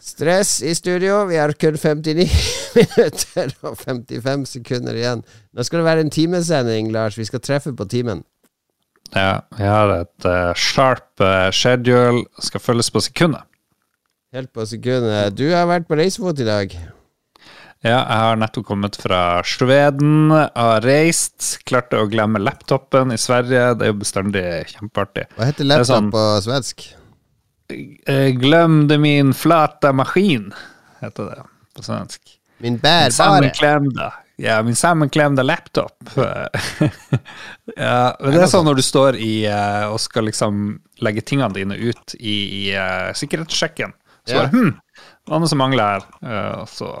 Stress i studio. Vi har kun 59 minutter og 55 sekunder igjen. Nå skal det være en timesending, Lars. Vi skal treffe på timen. Ja, vi har et uh, sharp uh, schedule. Skal følges på sekundet. Helt på sekundet. Du har vært på reisefot i dag. Ja, jeg har nettopp kommet fra Sveden, har reist. Klarte å glemme laptopen i Sverige. Det er jo bestandig kjempeartig. Hva heter laptop sånn, på svensk? Eh, Glømde min flata maskin, heter det på svensk. Min bærbare. Sammenklemda. Ja, min sammenklemda laptop. ja, men det er sånn når du står i uh, og skal liksom legge tingene dine ut i, i uh, sikkerhetssjekken. Så ja. bare hm, hva er det som mangler her? Uh, så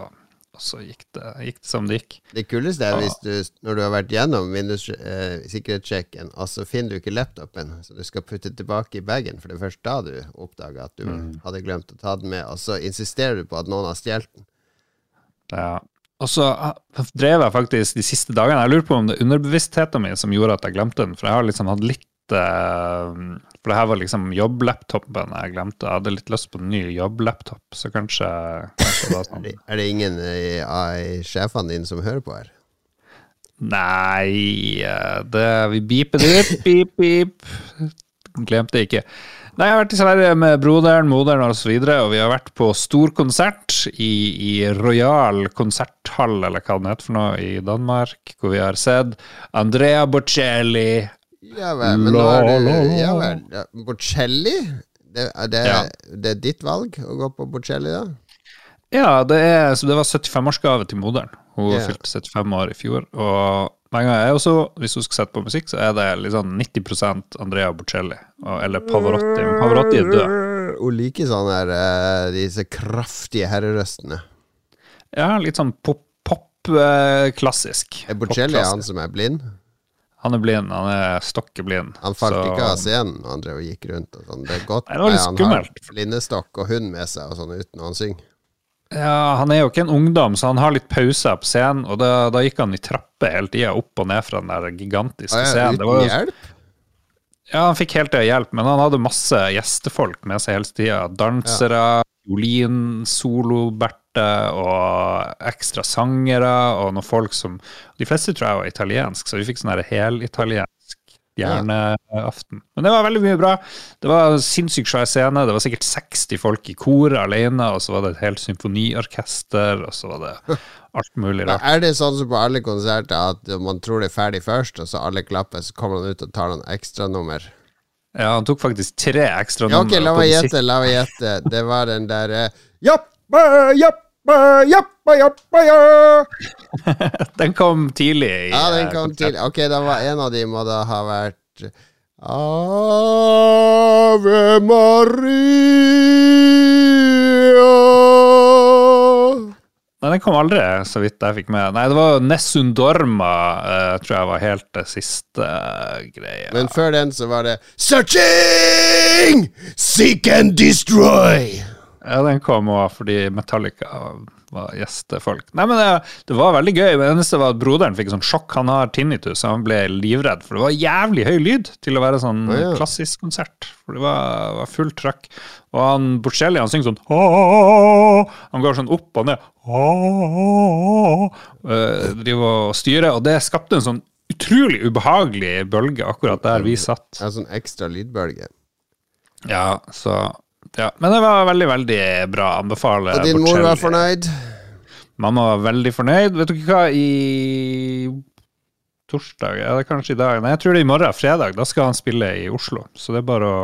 og så gikk det, gikk det, som det gikk. Det kuleste er hvis du, når du har vært gjennom Windows-sikkerhetssjekken, eh, og så finner du ikke laptopen, så du skal putte tilbake i bagen, for det er først da du oppdager at du mm. hadde glemt å ta den med, og så insisterer du på at noen har stjålet den. Ja. Og så ah, drev jeg faktisk de siste dagene Jeg lurer på om det er underbevisstheten min som gjorde at jeg glemte den, for jeg har liksom hatt litt uh, for det her var liksom jobblaptopen jeg glemte. Jeg hadde litt lyst på en ny jobblaptop, så kanskje, kanskje det sånn. Er det ingen av sjefene dine som hører på her? Nei eh, det, Vi beeper det ut. Beep, beep. Glemte ikke. Nei, Jeg har vært i Sverige med broderen, moderen osv., og, så og vi har vært på stor konsert i, i Royal konserthall, eller hva det heter for noe, i Danmark, hvor vi har sett Andrea Bocelli, ja vel, men nå er det Ja vel. Bocelli? Det, det, ja. det, er ditt valg å gå på Bocelli, da? Ja, det, er, det var 75-årsgave til moderen. Hun yeah. fylte 75 år i fjor. Og hver gang jeg også, hvis hun skal sette på musikk, så er det liksom 90% Andrea Bocelli. Eller Pavarotti. Men Pavarotti er død. Hun liker sånn her uh, disse kraftige herrerøstene. Ja, litt sånn pop, pop eh, klassisk. Er Bocelli han som er blind? Han er blind. Han er stokkeblind. Han falt så... ikke av scenen når han drev og gikk rundt. Og sånn. Det er godt det var litt han har blindestokk og hund med seg og sånn uten å han synger. Ja, han er jo ikke en ungdom, så han har litt pauser på scenen. Og da, da gikk han i trapper hele tida, opp og ned fra den der gigantiske ah, ja. Uten jo... hjelp? Ja, han fikk hele tida hjelp, men han hadde masse gjestefolk med seg hele tida. Dansere, ja. violinsolo-Berte og ekstra sangere og noen folk som De fleste tror jeg var italiensk, så vi fikk sånn helitaliensk hjerneaften. Men det var veldig mye bra. Det var sinnssykt svær scene. Det var sikkert 60 folk i koret alene, og så var det et helt symfoniorkester, og så var det alt mulig rart. Er det sånn som på alle konserter at man tror det er ferdig først, og så alle klapper, så kommer han ut og tar noen ekstranummer? Ja, han tok faktisk tre ekstranummer. Ja, ok, la meg gjette, la meg gjette. Det var den derre Japp, Jappa, jappa, jappa, jappa, ja. den kom tidlig. I, ja, den kom tidlig. Ok, da var en av de må da ha vært Ave Maria Nei, den kom aldri, så vidt jeg fikk med. Nei, det var Nessun Dorma, uh, tror jeg var helt det siste uh, greia. Men før den så var det Searching! Seek and destroy! Ja, den kom òg fordi Metallica var gjestefolk. Nei, men det, det, var veldig gøy. Det eneste var at broderen fikk sånn sjokk. Han har tinnitus, og han ble livredd. For det var jævlig høy lyd til å være sånn oh, ja. klassisk konsert. For det var, var fullt trøkk. Og han Borselli han synger sånn Han går sånn opp og ned. Uh, driver og styrer, og det skapte en sånn utrolig ubehagelig bølge akkurat der vi satt. En sånn ekstra lydbølge. Ja, så ja, men det var veldig, veldig bra. Anbefaler Og din mor var fornøyd? Mamma var veldig fornøyd. Vet du ikke hva, i torsdag Ja, det er kanskje i dag. Nei, jeg tror det er i morgen, fredag. Da skal han spille i Oslo. Så det er bare å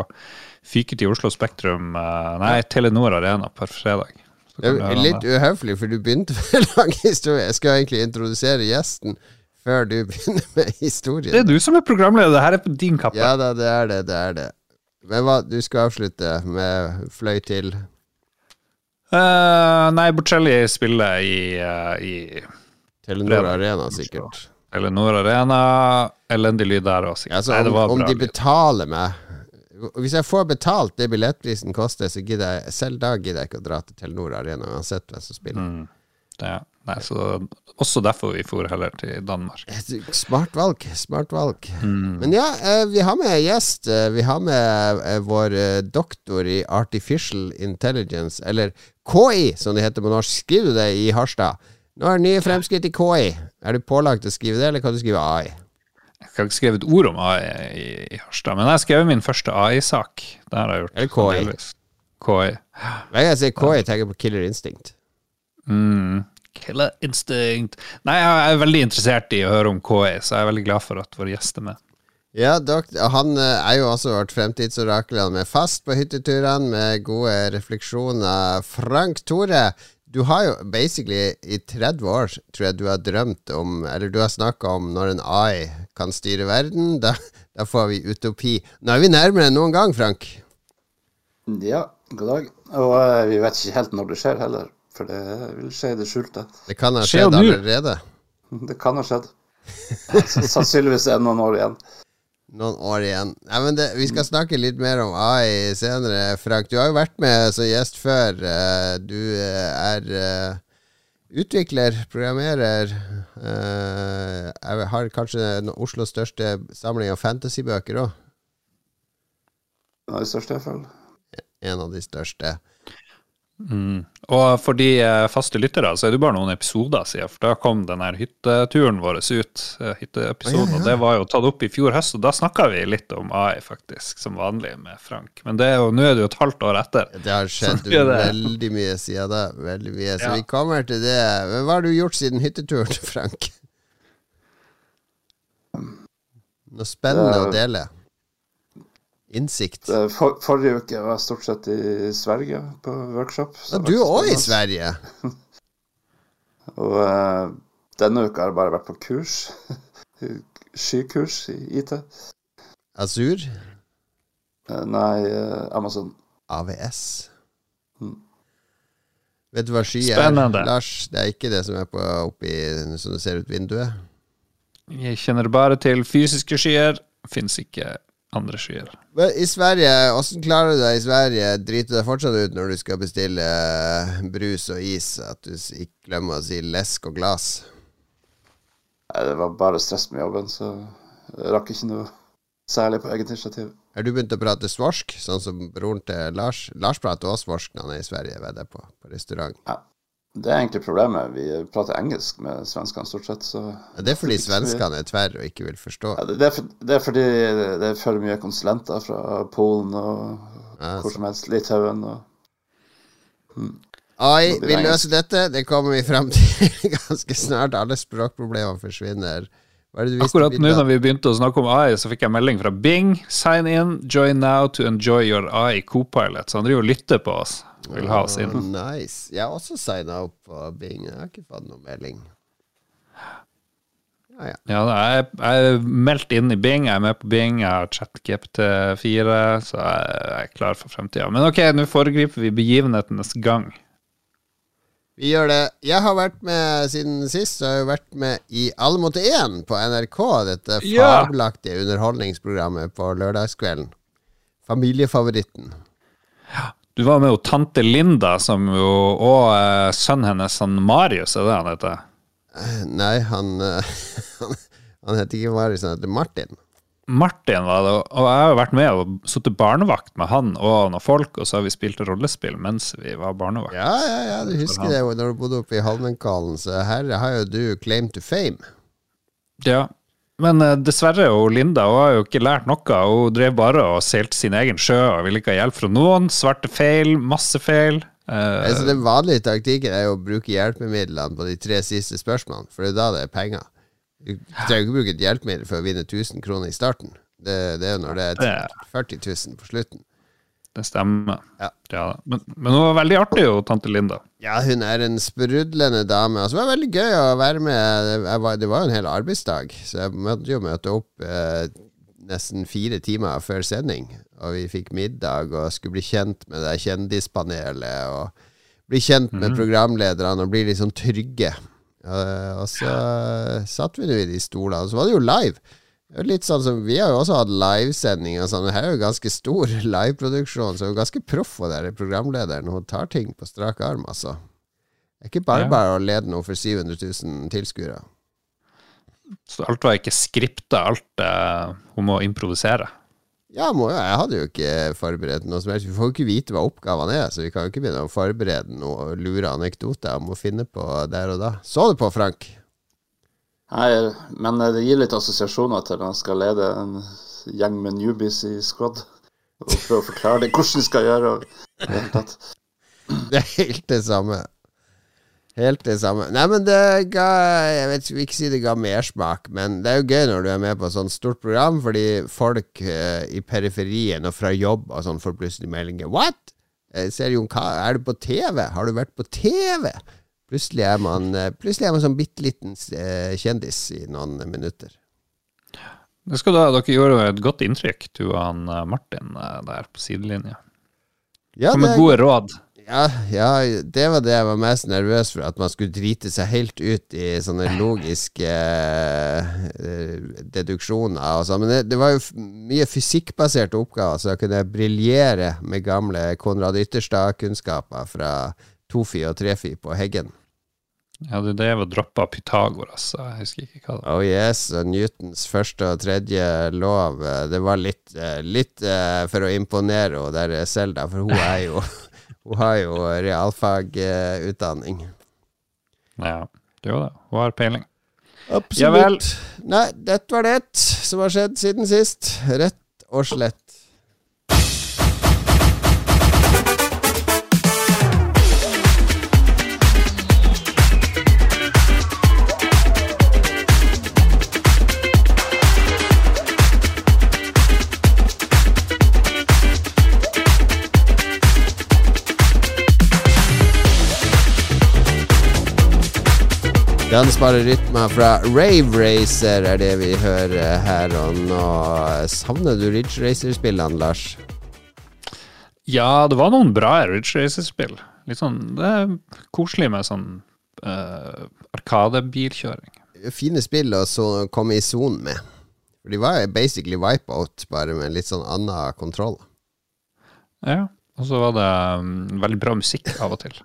fyke til Oslo Spektrum eh, Nei, Telenor Arena på fredag. Det er litt uhøflig, for du begynte med lang historie. Jeg skal egentlig introdusere gjesten før du begynner med historien. Det er du som er programleder. Det her er på din kappe. Ja da, det er det. Det er det. Men hva, du skal avslutte med fløy til uh, Nei, Bocelli spiller i, uh, i Telenor Arena, sikkert. Telenor Arena. Elendig lyd der òg, sikkert. Altså, om, om de betaler meg Hvis jeg får betalt det billettprisen koster, så gidder jeg selv da gidder jeg ikke å dra til Telenor Arena uansett hvem som spiller. Mm. Det, nei, så også derfor vi for heller til Danmark. Smart valg. Smart valg. Men ja, eh, vi har med gjest. Eh, Vi har med eh, vår doktor i Artificial Intelligence, eller KI, som det heter på norsk. Skriver du det i Harstad? Nå er det nye fremskritt i KI. Er du pålagt å skrive det, eller kan du skrive AI? Jeg har ikke skrevet ord om AI i, i Harstad, men jeg har skrevet min første AI-sak. Det har jeg gjort. Eller KI. delvis. KI. Hver gang jeg sier KI, tenker jeg på Killer Instinct. Mm. Killer instinct. Nei, jeg er veldig interessert i å høre om KI, så jeg er veldig glad for at vår gjest er med. Ja, han eh, er jo også vårt fremtidsorakel. Han er fast på hytteturene med gode refleksjoner. Frank Tore, du har jo basically i 30 år, tror jeg du har drømt om Eller du har snakka om når en AI kan styre verden. Da, da får vi utopi. Nå er vi nærmere enn noen gang, Frank. Ja, god dag. Og uh, vi vet ikke helt når det skjer heller, for det vil skje i det skjulte. Det kan ha skjedd allerede. Det kan ha skjedd. Så Sannsynligvis er det noen år igjen. Noen år igjen. Nei, men det, vi skal snakke litt mer om AI senere, Frank. Du har jo vært med som gjest før. Eh, Du eh, er eh, utvikler, programmerer. eh, Jeg har kanskje Oslos største samling av fantasybøker òg. En av de største, jeg føler. En av de største. Mm. Og for de eh, faste lyttere så er det bare noen episoder siden, for da kom den her hytteturen vår ut. hytteepisoden, Hytteepisoden, Ja, ja. og det var jo tatt opp i fjor høst, og da snakka vi litt om AI, faktisk, som vanlig med Frank. Men det er jo, nå er det jo et halvt år etter. Det har skjedd det. veldig mye siden da. Veldig mye. Så Ja. vi kommer til det. Men hva har du gjort siden hytteturen, Frank? Noe spennende å dele dele? Innsikt. For, forrige uke var jeg stort sett i Sverige på workshop. Ja, du var òg i. Sverige. Og uh, denne uka har jeg bare vært på kurs. Skykurs i IT. Azur. Uh, nei, uh, Amazon. AVS. Mm. Vet du hva sky Spennende. er, Lars? Det er ikke det som er på oppi som du ser ut vinduet. Jeg kjenner bare til fysiske skyer, fins ikke andre skyer. Men I Sverige, åssen klarer du deg i Sverige? Driter du deg fortsatt ut når du skal bestille eh, brus og is? At du ikke glemmer å si lesk og glass? Nei, det var bare stress med jobben, så jeg rakk ikke noe særlig på eget initiativ. Har du begynt å prate svorsk, sånn som broren til Lars? Lars prater også svorsk når han er i Sverige, vedder jeg på, på restaurant. Det er egentlig problemet. Vi prater engelsk med svenskene stort sett, så Ja, det er fordi svenskene er tverr og ikke vil forstå. ja, det, det, er for, det er fordi det er for mye konsulenter fra Polen og Ja, hvor som helst. Litauen og AI blir det vil løse dette. Det kommer vi frem til ganske snart. Alle språkproblemer forsvinner. Er Akkurat nå når vi begynte å snakke om AI, så fikk jeg melding fra Bing. Sign in, join now to enjoy your AI co-pilot. Så han driver og lytter på oss. Vil ha oss inn. Uh, nice. Jeg har også signa opp på Bing. Jeg har ikke fått noen melding. Ja, ja. Ja, jeg, jeg er meldt inn i Bing, jeg er med på Bing, jeg har ChatGPT4, så jeg er klar for fremtida. Men ok, nå foregriper vi begivenhetenes gang. Vi gjør det. Jeg har vært med siden sist, så har jeg vært med i Alle mot én på NRK. Dette Ja. fabelaktige underholdningsprogrammet på lørdagskvelden. Familiefavoritten. Du var med jo tante Linda, som jo, og eh, sønnen hennes, han Marius, er det han heter? Nei, han eh, Han, han heter ikke Marius, han heter Martin. Martin var det, og jeg har jo vært med og sittet barnevakt med han og noen folk, og så har vi spilt rollespill mens vi var barnevakt. Ja, ja, ja, du husker det jo når du bodde oppe i Holmenkollen, så her har jo du claim to fame. Ja, men eh, dessverre, og Linda hun har jo ikke lært noe. Hun drev bare og seilte sin egen sjø og ville ikke ha hjelp fra noen. Svarte feil, masse feil. Uh, Altså, den vanlige taktikken er jo å bruke hjelpemidlene på de tre siste spørsmålene, for det er da det er penger. Du trenger ikke bruke et hjelpemiddel for å vinne 1000 kroner i starten. Det, det er jo når det er 40 000 på slutten. Det stemmer. Ja. Ja, men, men hun var veldig artig, jo, tante Linda. Ja, hun er en sprudlende dame. Altså, det var veldig gøy å være med. Var, det var jo en hel arbeidsdag, så jeg måtte jo møte opp eh, nesten fire timer før sending. Og vi fikk middag og skulle bli kjent med det kjendispanelet. Og bli kjent med programlederne og bli sånn trygge. Uh, og så satt vi nå i de stolene, og så var det jo live. Jo Litt sånn som Vi har jo også hatt livesending. og Sånn. Her er jo ganske stor liveproduksjon, så hun er ganske proff, og der programlederen. Hun tar ting på strak arm, altså. Det er ikke bare Ja. å lede noe for 700 000 tilskuere. Så alt var ikke skripta, alt eh, hun må improvisere. Ja, må, jo- jeg hadde jo ikke forberedt noe som helst. Vi får jo ikke vite hva oppgavene er, så vi kan jo ikke begynne å forberede noe lure anekdoter om å finne på der og da. Så du på, Frank? Nei, men eh, det gir litt assosiasjoner til når han skal lede en gjeng med newbies i squad. Og prøve å forklare det hvordan de skal gjøre. Og, det. Er helt det samme. Helt det samme. Nei, men det ga Jeg vet ikke, vil ikke si det ga mersmak, men det er jo gøy når du er med på sånn stort program, fordi folk eh, i periferien og fra jobb og sånn får plutselig meldinger. What? Jeg ser Jon Ka Er du på TV? Har du vært på TV? Plutselig er man eh, Plutselig er man sånn bitte liten eh, kjendis i noen minutter. Det skal da, Dere gjorde et godt inntrykk, du og han eh, Martin der på sidelinja. Ja, Kom med gode råd. Ja, ja, det var det jeg var mest nervøs for, at man skulle drite seg helt ut i sånne logiske deduksjoner og sånn. Men det, det var jo mye fysikkbaserte oppgaver, så jeg kunne briljere med gamle Konrad Ytterstad-kunnskaper fra Tofi og Trefi på Heggen. Ja, du drev og droppa Pythagoras, jeg husker ikke hva det var. Oh yes, og Newtons første og tredje lov. eh, Det var litt, eh, litt eh, for å imponere henne der Selda, for hun er jo Hun har jo realfagutdanning. Ja, det gjør det. Hun har peiling. Absolutt. Ja vel. Nei, dette var det som har skjedd siden sist. Rett og slett. Dansbare rytmer fra Rave Racer er det vi hører her og nå. Savner du Ridge Racer-spillene, Lars? Ja, det var noen bra Ridge Racer-spill. Litt sånn, Det er koselig med sånn uh, arkadebilkjøring. Fine spill å komme i sonen med. For de var basically wipeout, bare med litt sånn annen kontroll. Ja, og så var det um, veldig bra musikk av og til.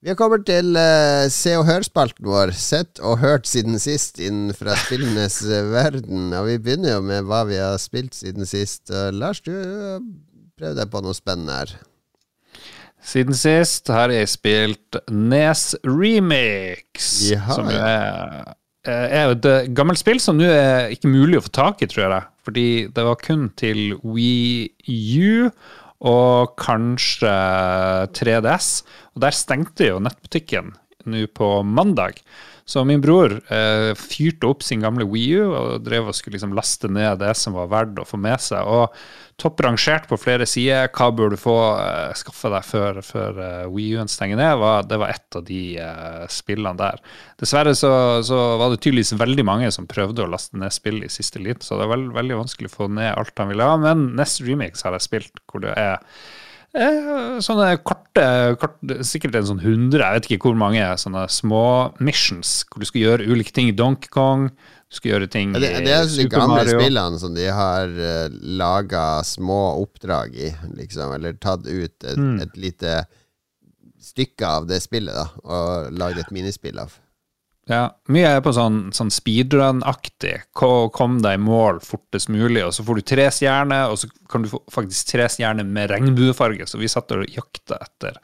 Vi har kommet til uh, Se og Hør-spalten vår. Sett og hørt siden sist innenfra spillenes verden. Og vi begynner jo med hva vi har spilt siden sist. Uh, Lars, du uh, prøv deg på noe spennende her. Siden sist har jeg spilt Nes Remix, Jaha, som er, er et gammelt spill som nå er ikke mulig å få tak i, tror jeg. Fordi det var kun til Wii U og kanskje 3DS. Og der stengte jo nettbutikken nå på mandag. Så min bror eh, fyrte opp sin gamle Wii U og drev og skulle liksom laste ned det som var verdt å få med seg. Og topp rangert på flere sider, hva bør du få uh, skaffe deg før, før uh, Wii U-en stenger ned, var, det var ett av de uh, spillene der. Dessverre så, så var det tydeligvis veldig mange som prøvde å laste ned spill i siste liten, så det er veld, veldig vanskelig å få ned alt han ville ha. Men Nest Remix har jeg spilt, hvor det er Eh, sånne korte, korte Sikkert en sånn 100, jeg vet ikke hvor mange sånne små missions hvor du skal gjøre ulike ting Donkey Kong. Skal gjøre ting Ja, det, det er de gamle Mario. spillene som de har uh, laga små oppdrag i, liksom. Eller tatt ut et, Mm. et lite stykke av det spillet, da, og lagd et minispill av. Ja, mye er på sånn, sånn speedrun-aktig. Kom deg i mål fortest mulig, og så får du tre stjerner, og så kan du få faktisk tre stjerner med regnbuefarge. Så vi satt og jakta etter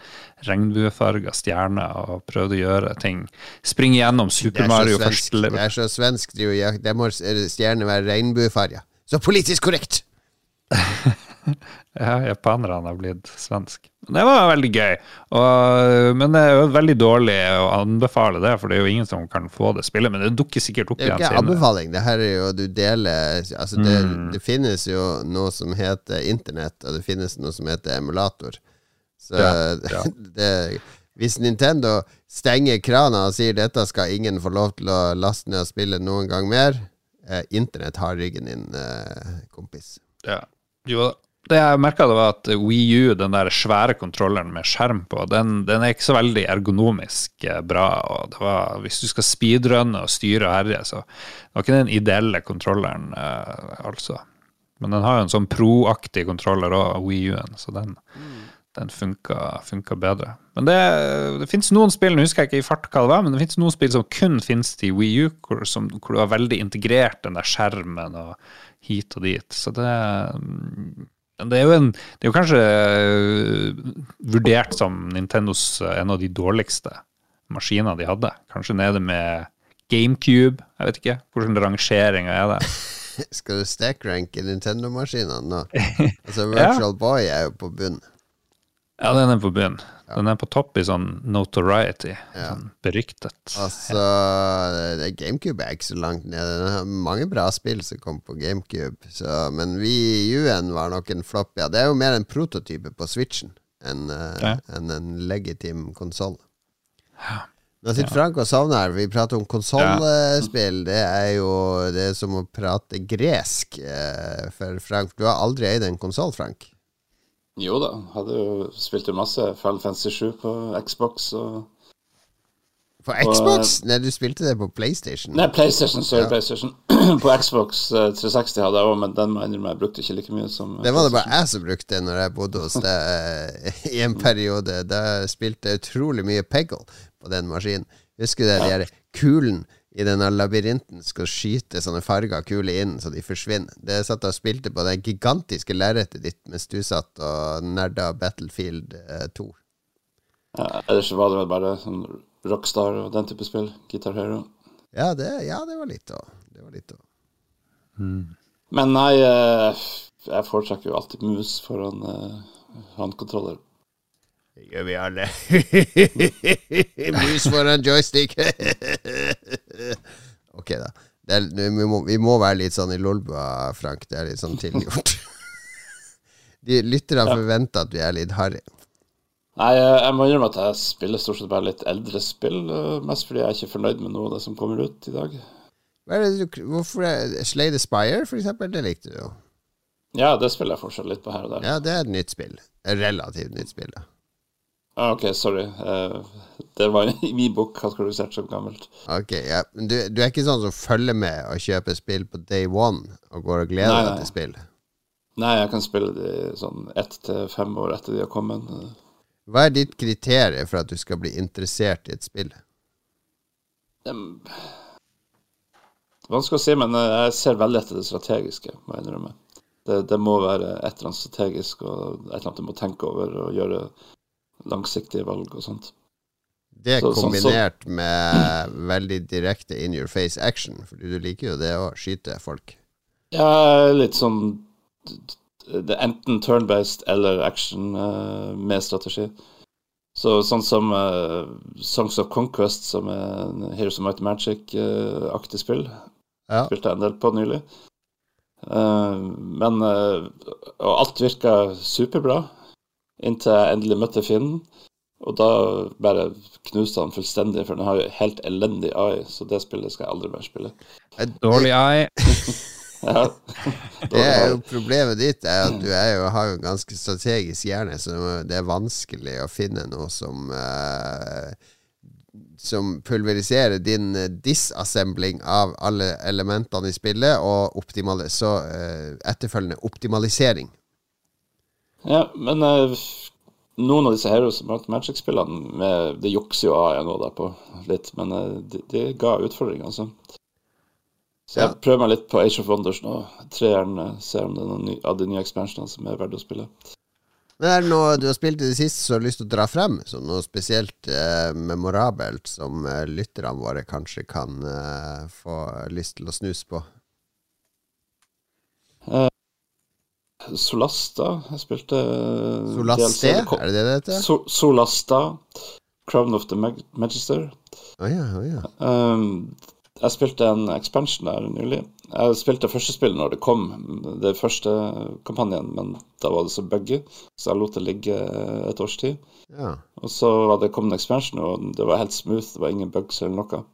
regnbuefarga stjerner og prøvde å gjøre ting. Springe gjennom Super er Mario først. Det er så svensk. Det, er jo jak- det må stjernene være regnbuefarga. Så politisk korrekt! Ja, japanerne har blitt svensk. Det var veldig gøy, og, men det er jo veldig dårlig å anbefale det, for det er jo ingen som kan få det spillet. Men det dukker sikkert opp igjen. Det er jo ikke anbefaling. Det her er jo du deler Altså, det, Mm. det finnes jo noe som heter internett, og det finnes noe som heter emulator. Så Ja, ja. det Hvis Nintendo stenger krana og sier dette skal ingen få lov til å laste ned og spille noen gang mer, eh, internett har ryggen din, eh, kompis. Ja. Jo, det jeg merka, var at Wii U, den der svære kontrolleren med skjerm på, den, den er ikke så veldig ergonomisk eh, bra. og det var, Hvis du skal speedrunne og styre og herje, så det var ikke den ideelle kontrolleren, eh, altså. Men den har jo en sånn pro-aktig kontroller òg, U-en, så den, den funka, funka bedre. Men det, det fins noen spill, nå husker jeg ikke i fart hva det var, men det fins noen spill som kun finnes til Wii U, hvor, som, hvor du har veldig integrert den der skjermen og hit og dit. Så det mm, det er en, det er jo kanskje uh, vurdert som Nintendos uh, en av de dårligste maskiner de hadde. Kanskje nede med GameCube. Jeg vet ikke hvordan rangeringa er det. Skal du stackranke Nintendo-maskinene nå? Altså Virtual ja. Boy er jo på bunn. Ja, den er på bunn. Ja. Den er på topp i sånn notoriety. Ja. Sånn beryktet. Altså, GameCube er ikke så langt nede. Den har mange bra spill som kom på GameCube. Så, men Wii U-en var nok en flopp. Ja, det er jo mer en prototype på Switchen enn ja. en, en legitim konsoll. Ja. Nå sitter Frank og sovner her. Vi prater om konsollspill. Det er jo det er som å prate gresk uh, for Frank. Du har aldri eid en konsoll, Frank? Jo da, hadde jo spilt jo masse Final Fantasy 7 på Xbox og På Xbox? Og, Nei, du spilte det på PlayStation? Nei, PlayStation, sorry, ja. PlayStation. på Xbox 360 hadde jeg òg, men den innrømme jeg brukte ikke like mye som Det var det bare jeg som brukte når jeg bodde hos deg eh, i en periode. Da spilte jeg utrolig mye Peggle på den maskinen. Husker du det, de der kulen i denne labyrinten skal skyte sånne farga kuler inn så de forsvinner. Det satt og spilte på det gigantiske lerretet ditt mens du satt og nerda Battlefield 2. Eh, ja, ellers var det vel bare sånn Rockstar og den type spill. Guitar Hero. Ja, det, ja, det var litt òg. Det var litt òg. Mm. Men nei, eh, jeg foretrekker jo alltid mus foran uh, håndkontroller. Det gjør vi alle. Mus foran joystick. ok, da. Er, vi, må, vi, må, være litt sånn i lolbua, Frank. Det er litt sånn tilgjort. De lytterne ja. forventer at vi er litt harry. Nei, jeg må innrømme at jeg spiller stort sett bare litt eldre spill. Eh, mest fordi jeg er ikke fornøyd med noe av det som kommer ut i dag. Hva Du, hvorfor er Slay the Spire, for eksempel? Det likte du jo. Ja, det spiller jeg fortsatt litt på her og der. Ja, det er et nytt spill. Et relativt nytt spill. Ja. Ah, ok, sorry. Uh, det var i min bok kategorisert som gammelt. Ok, ja. du, du, er ikke sånn som følger med og kjøper spill på day one og går og gleder nei, deg til spill? Nei, jeg kan spille de sånn ett til fem år etter de har kommet. Hva er ditt kriterium for at du skal bli interessert i et spill? Um, vanskelig å si, men eh, jeg ser veldig etter det strategiske, må jeg innrømme. Det, det, må være et eller annet strategisk og et eller annet du må tenke over og gjøre langsiktige valg og sånt. Det så, kombinert sånn, så, med veldig direkte in your face action, for du liker jo det å skyte folk. Ja, litt sånn det er Enten turn-based eller action uh, med strategi. Så sånn som uh, Songs of Conquest, som er en Heroes of Might Magic-aktig uh, spill, ja. spilte jeg en del på nylig. men Og alt virka superbra inntil jeg endelig møtte Finn. Og da bare knuste han fullstendig, for den har jo helt elendig AI, så det spillet skal jeg aldri mer spille. Dårlig AI. ja. det er jo Problemet ditt er at du er jo, har jo en ganske strategisk hjerne, så det er vanskelig å finne noe som uh, som pulveriserer din disassembling av alle elementene i spillet, og så uh, etterfølgende optimalisering ja, men uh, noen av disse Heroes Magic-spillene Det jukser jo AI nå da på litt, men uh, de, de, ga utfordringer, altså. Så jeg ja. prøver meg litt på Age of Wonders nå. Treeren uh, ser om det er noen ny, av de nye expansionene som er verdt å spille. Men er det noe du har spilt i det siste som du har lyst til å dra frem? Som noe spesielt eh, memorabelt som eh, lytterne våre kanskje kan eh, få lyst til å snuse på? Solasta. Jeg spilte eh, Solaste, er det det det heter? So Solasta. Crown of the Mag Magister. Oh, ja, oh, ja. Um, jeg spilte en expansion der nylig. Jeg spilte første spill når det kom, det første kampanjen, men da var det så buggy, så jeg lot det ligge et års tid. Ja. Og så var det kommet en expansion, og det var helt smooth, det var ingen bugs eller noe.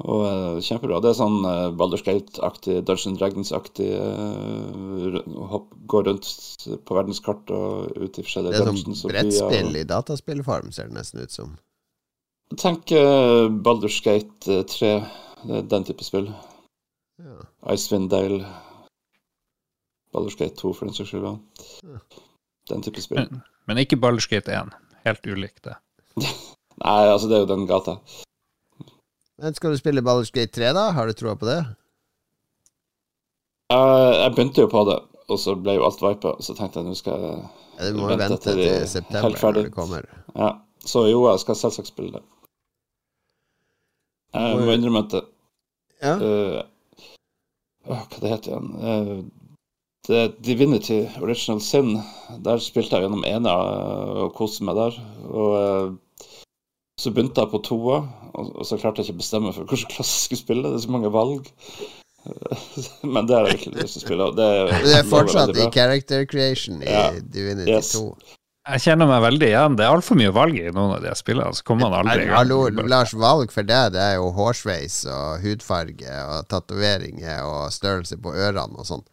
Og uh, kjempebra. Det er sånn uh, Baldur's Gate-aktig, Dungeon Dragons-aktig uh, Gå rundt på verdenskart og ut i forskjellige Det er dungeons. sånn brettspill i dataspillform, ser det nesten ut som. Tenk uh, Baldur's Gate 3, den type spill. Ja. Icewind Dale. Baldur's Gate 2, for den saks skyld. Ja. Den type spill. Men ikke Ballerskate 1. Helt ulikt det. Nei, altså, det er jo den gata. Men skal du spille Ballerskate 3, da? Har du troa på det? Uh, jeg begynte jo på det, og så ble jo alt vipa. Så tenkte jeg nå skal jeg ja, Du må vente, vente til, til september når det kommer. Ja. Så jo, jeg skal selvsagt spille det. Jeg må innrømme at ja. uh, Hva det heter igjen? Uh, det er Divinity Original Sin. Der spilte jeg gjennom ene og koste meg der. Og så begynte jeg på toa, og, så klarte jeg ikke å bestemme for hvilken klasse jeg skulle spille. Det er så mange valg. Men det har jeg ikke lyst til å spille. Det er, det er fortsatt i character creation i ja. Divinity yes. 2. Jeg kjenner meg veldig igjen. Det er altfor mye valg i noen av de spillene. Så kommer man aldri igjen. gang. Lars, valg for deg det er jo hårsveis og hudfarge og tatoveringer og størrelse på ørene og sånn.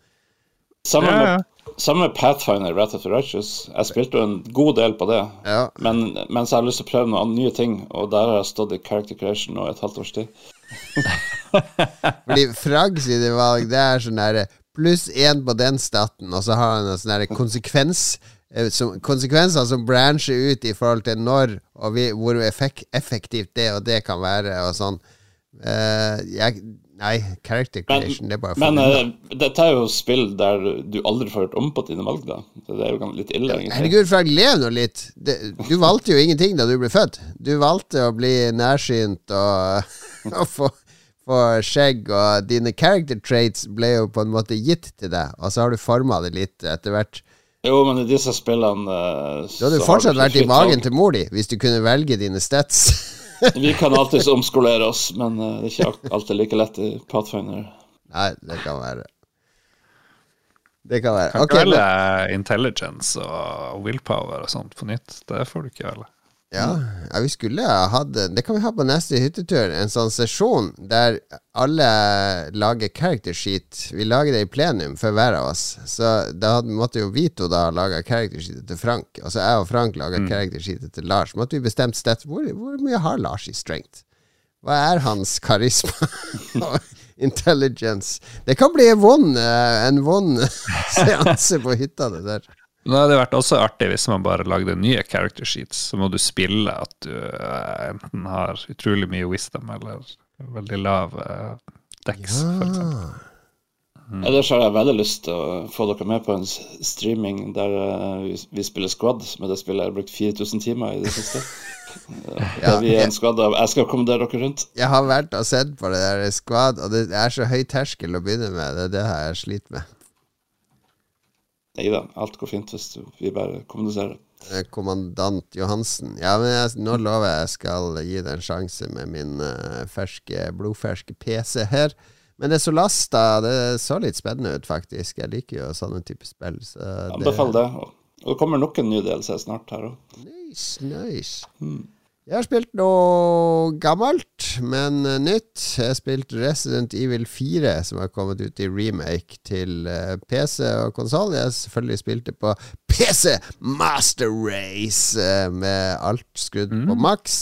Samme ja, ja. Samme Pathfinder, Rat of the Righteous. Jeg spilte jo en god del på det. Ja. Men mens jeg har lyst til å prøve noen nye ting, og der har jeg stått i character creation nå et halvt års tid. Fordi Frag sine valg, det er sånn derre pluss én på den staten, og så har han en sånn konsekvens eh, som, konsekvenser som brancher ut i forhold til når og vi, hvor effek, effektivt det og det kan være, og sånn. Uh, jeg, nei, character creation, men, det er bare for Men uh, dette er jo spill der du aldri får hørt om på dine valg, da. Det er jo litt ille, egentlig. Herregud, Frag, lev nå litt. Det, du valgte jo ingenting da du ble født. Du valgte å bli nærsynt og, og få få, skjegg, og dine character traits ble jo på en måte gitt til deg, og så har du forma det litt etter hvert. Jo, men i disse spillene uh, Du hadde fortsatt vært i magen til mor di hvis du kunne velge dine stats. Vi kan alltids omskolere oss, men uh, det er ikke alltid like lett i Pathfinder. Nei, det kan være. Det kan være. Kan ikke okay, velge intelligence og willpower og sånt på nytt. Det får du ikke velge. Ja, ja, vi skulle ha hatt Det kan vi ha på neste hyttetur. En sånn sesjon der alle lager character sheet. Vi lager det i plenum for hver av oss. Så da måtte jo Vito da lage character sheet til Frank. Altså jeg og Frank laga mm. character til Lars. Måtte vi bestemt sted hvor, hvor, mye har Lars i strength? Hva er hans karisma? Intelligence. Det kan bli en vond, eh, en vond seanse på hytta, det der. Nå hadde vært også artig hvis man bare lagde nye character sheets. Så må du spille at du uh, enten har utrolig mye wisdom eller veldig lav uh, dex, ja. f.eks. Mm. Ellers har jeg veldig lyst til å få dere med på en streaming der uh, vi, vi, spiller squad. Med det spillet jeg har brukt 4000 timer i det siste. ja, vi er en squad av Jeg skal kommandere dere rundt. Jeg har vært og sett på det der squad, og det er så høy terskel å begynne med. Det er det jeg sliter med. Nei da, alt går fint hvis vi bare kommuniserer. Eh, kommandant Johansen. Ja, men jeg, nå lover jeg jeg skal gi det en sjanse med min uh, ferske, blodferske PC her. Men det er så lasta. Det så litt spennende ut, faktisk. Jeg liker jo sånne type spill. Så Anbefaler det. Og det kommer nok en ny DLC snart her òg. Nice, nice. Hmm. Jeg har spilt noe gammelt, men nytt. Jeg har spilt Resident Evil 4, som har kommet ut i remake til uh, PC og konsoll. Jeg har selvfølgelig spilt det på PC Master Race, uh, med alt skrudd mm. på maks.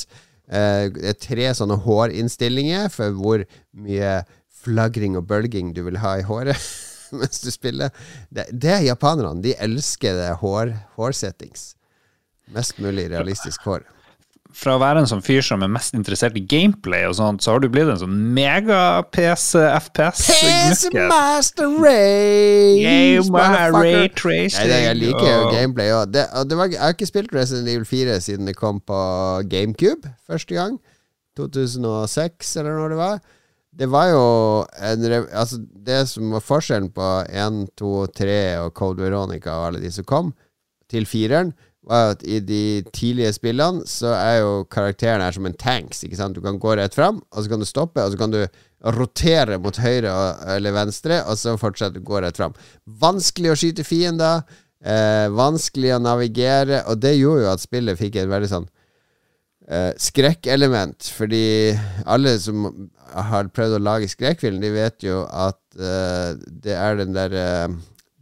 det er tre sånne hårinnstillinger for hvor mye flagring og bølging du vil ha i håret mens du spiller. Det, det er japanerne. De elsker det hår, hårsettings. Mest mulig realistisk hår fra å være en sånn fyr som er mest interessert i gameplay og sånt, så har du blitt en sånn mega-PC-FPS-gnukke. PC Master Race! Ray Tracing. Nei, jeg liker jo gameplay òg. Jeg har ikke spilt Resident Evil 4 siden det kom på GameCube første gang. 2006, eller når det var. Det var jo en, altså Det som var forskjellen på 1, 2, 3 og Code Veronica og alle de som kom, til fireren, var at i de tidlige spillene så er jo karakteren her som en tanks. Ikke sant? Du kan gå rett fram, og så kan du stoppe, og så kan du rotere mot høyre eller venstre, og så fortsette å gå rett fram. Vanskelig å skyte fiender, eh, vanskelig å navigere, og det gjorde jo at spillet fikk et veldig sånn eh, skrekkelement, fordi alle som har prøvd å lage skrekkfilm, de vet jo at eh, det er den der eh,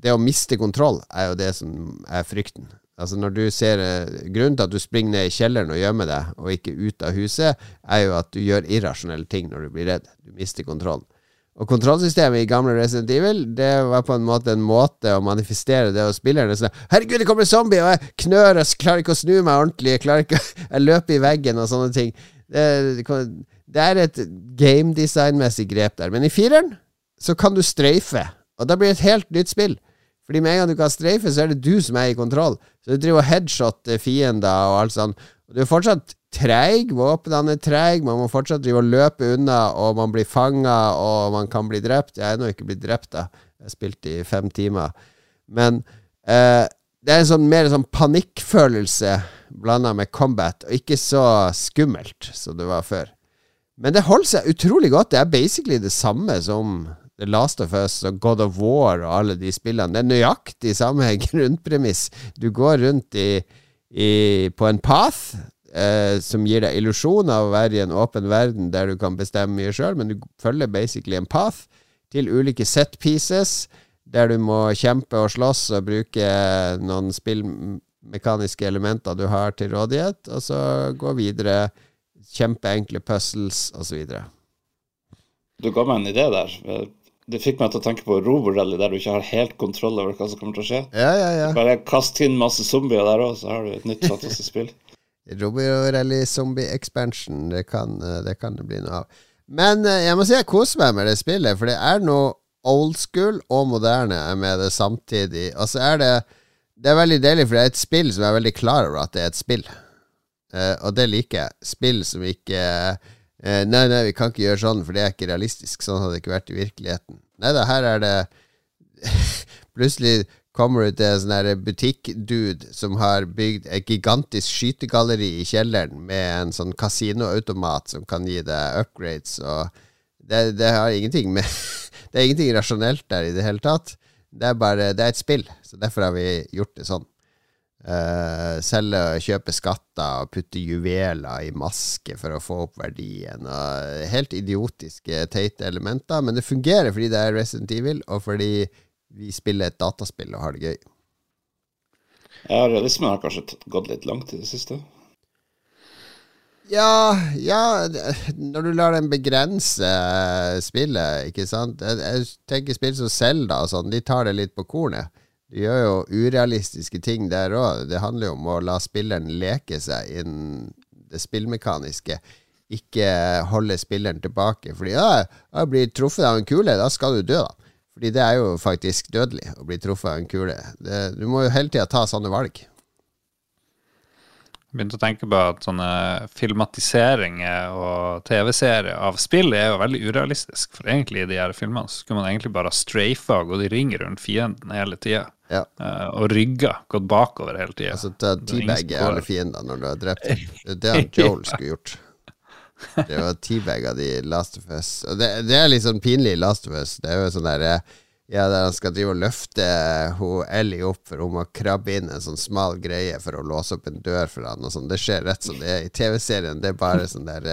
Det å miste kontroll er jo det som er frykten. Altså når du ser eh, Grunnen til at du springer ned i kjelleren og gjemmer deg, og ikke ut av huset, er jo at du gjør irrasjonelle ting når du blir redd. Du mister kontrollen. Og kontrollsystemet i gamle Resident Evil Det var på en måte en måte å manifestere det hos spillerne. Sånn 'Herregud, det kommer en zombie, og jeg knør og klarer ikke å snu meg ordentlig.' 'Jeg ikke Jeg løper i veggen', og sånne ting. Det, det er et gamedesignmessig grep der. Men i fireren så kan du streife, og da blir det et helt nytt spill. Fordi med en gang du kan streife, så er det du som er i kontroll. Så du driver og headshotter fiender og alt sånt. Og du er fortsatt treig. Våpnene er treige. Man må fortsatt drive og løpe unna, og man blir fanga, og man kan bli drept. Jeg er ennå ikke blitt drept, da. Jeg har spilt i fem timer. Men eh, det er en sånn mer sånn panikkfølelse blanda med combat, og ikke så skummelt som det var før. Men det holder seg utrolig godt. Det er basically det samme som The Last of Us og God of War og alle de spillene. Det er nøyaktig samme grunnpremiss. Du går rundt i, i, på en path eh, som gir deg illusjon av å være i en åpen verden der du kan bestemme mye sjøl, men du følger basically en path til ulike set pieces, der du må kjempe og slåss og bruke noen spillmekaniske elementer du har til rådighet, og så gå videre. Kjempeenkle puzzles osv. Du ga meg en idé der. Det fikk meg til å tenke på Roborally, der du ikke har helt kontroll over hva som kommer til å skje. Ja, ja, ja. Bare kast inn masse zombier der òg, så har du et nytt fantastisk spill. Roborally Zombie Expansion. Det kan, eh, det kan det bli noe av. Men eh, jeg må si jeg koser meg med det spillet, for det er noe old school og moderne med det samtidig. Og så er det Det er veldig deilig, for det er et spill som er veldig klar over at det er et spill. Uh, og det liker jeg. Spill som ikke uh, Nei, nei, vi kan ikke gjøre sånn, for det er ikke realistisk. Sånn hadde det ikke vært i virkeligheten. Nei da, her er det Plutselig kommer du til en sånn butikkdude som har bygd et gigantisk skytegalleri i kjelleren med en sånn kasinoautomat som kan gi deg upgrades, og det, det har ingenting med Det er ingenting rasjonelt der i det hele tatt. Det er bare Det er et spill, så derfor har vi gjort det sånn. Uh, selge og kjøpe skatter og putte juveler i maske for å få opp verdien. Og helt idiotiske, teite elementer, men det fungerer fordi det er Resident Evil, og fordi vi spiller et dataspill og har det gøy. Ja, realismen har kanskje gått litt langt i det siste? Ja, ja Når du lar den begrense spillet, ikke sant Jeg, tenker spill som Zelda og sånn, de tar det litt på kornet. De gjør jo urealistiske ting der òg. Det handler jo om å la spilleren leke seg innen det spillmekaniske. Ikke holde spilleren tilbake. Fordi ja, jeg blir truffet av en kule, da skal du dø, da. Fordi det er jo faktisk dødelig å bli truffet av en kule. Det, du må jo hele tida ta sånne valg. Begynte å tenke på at sånne filmatiseringer og TV-serier av spill er jo veldig urealistisk. For egentlig i de her filmene så skulle man egentlig bare strafa og gått i ring rundt fienden hele tida. Ja. Uh, og rygga, gått bakover hele tida. Altså ta teabagge alle fiender når du har drept dem. Det er det han Joel skulle gjort. Det var teabagga de Last of Us. Og det, det, er litt sånn pinlig i Last of Us. Det er jo sånn der Ja, der han skal drive og løfte hun Ellie opp, for hun må krabbe inn en sånn smal greie for å låse opp en dør for han og sånn. Det skjer rett som det er i TV-serien. Det er bare sånn der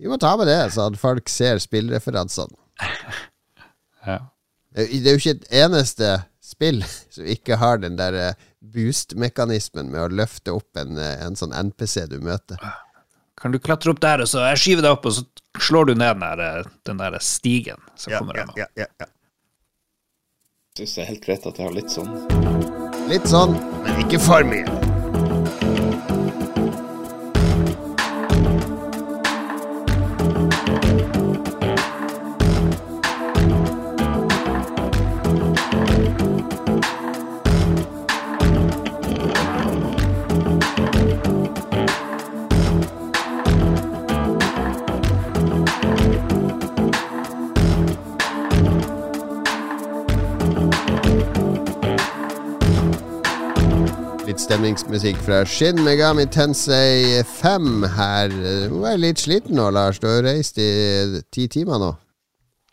Vi må ta med det, så at folk ser spillreferansene. Ja. Det er jo ikke et eneste spill som ikke har den der boost-mekanismen med å løfte opp en, en sånn NPC du møter. Kan du klatre opp der, og så jeg skyver deg opp, og så slår du ned den der, den der stigen som ja, kommer ja, ja, ja, ja. Syns det er helt greit at jeg har litt sånn. Litt sånn, men ikke for mye. Stemningsmusikk fra Shin Megami Tensei 5 her. Du er litt sliten nå, Lars. Du har reist i ti timer nå.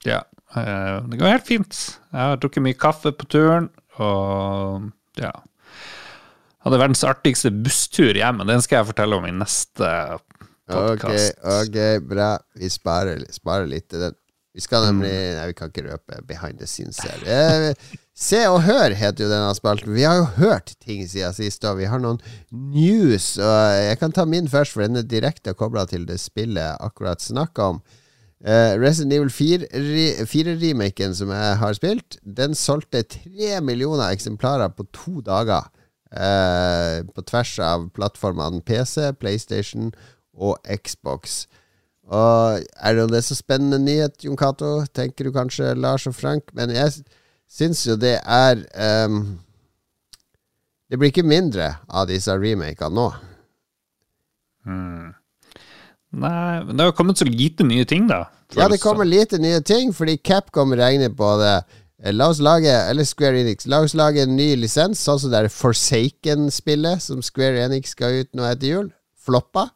Ja, eh, det går helt fint. Jeg har drukket mye kaffe på turen, og ja Hadde verdens artigste busstur hjem, men den skal jeg fortelle om i neste podkast. Ok, ok, bra. Vi sparer, sparer litt til den. Vi skal nemlig Nei, vi kan ikke røpe behind the scenes her. Se og hør heter jo denne spalten. Vi har jo hørt ting siden sist, og vi har noen news. Og jeg kan ta min først, for den er direkte kobla til det spillet jeg akkurat snakka om. Uh, Resident Evil 4-remaken som jeg har spilt, den solgte tre millioner eksemplarer på to dager. Uh, på tvers av plattformene PC, PlayStation og Xbox. Og Er det det så spennende nyhet, Jon Cato? Tenker du kanskje, Lars og Frank? Men jeg syns jo det er um, Det blir ikke mindre av disse remakene nå. Hmm. Nei, men det har kommet så lite nye ting, da. Ja, det kommer lite nye ting, fordi Capcom regner på det. Eh, la oss lage, eller Square Enix, la oss lage en ny lisens, sånn som det er Forsaken-spillet som Square Enix ga ut nå etter jul. Floppa.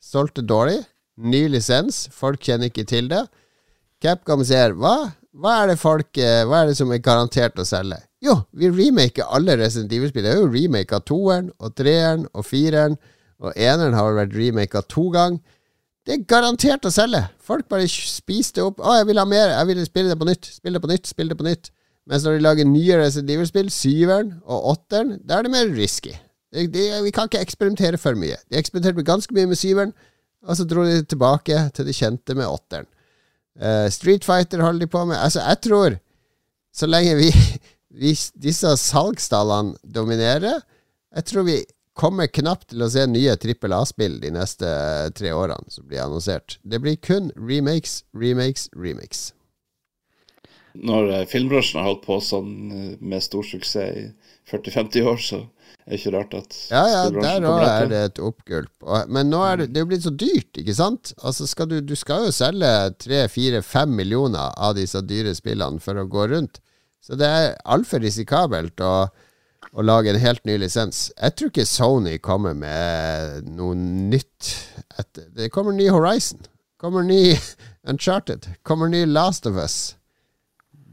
Solgte dårlig. Ny lisens. Folk kjenner ikke til det. Capcom sier hva? Hva er det folk eh, Hva er det som er garantert å selge? Jo, vi remaker alle Resident Evil-spill. Det er jo remake av toeren og treeren og fireren. Og eneren har vært remaka to ganger. Det er garantert å selge. Folk bare spiser det opp. 'Å, jeg vil ha mer. Jeg vil spille det på nytt. Spille det på nytt. Spille det på nytt.' Mens når de lager nye Resident Evil-spill, syveren og åtteren, da er det mer risky. De, de, vi kan ikke eksperimentere for mye. De eksperimenterte ganske mye med syveren, og så dro de tilbake til det kjente med åtteren. Uh, Street Fighter holder de på med. Altså, jeg tror så lenge vi, vi disse salgstallene dominerer, jeg tror vi kommer knapt til å se nye trippel A-spill de neste tre årene som blir annonsert. Det blir kun remakes, remakes, remakes. Når eh, filmbransjen har holdt på sånn eh, med stor suksess i 40-50 år, så er ikke rart at Ja, ja, der òg er det et oppgulp. Men nå er det, det er blitt så dyrt, ikke sant? Altså skal du, du skal jo selge 3-4-5 millioner av disse dyre spillene for å gå rundt. Så det er altfor risikabelt. å, å lage en helt ny lisens. Jeg tror ikke Sony kommer med noe nytt. Etter. Det kommer ny Horizon. Kommer ny Uncharted. Kommer ny Last of Us.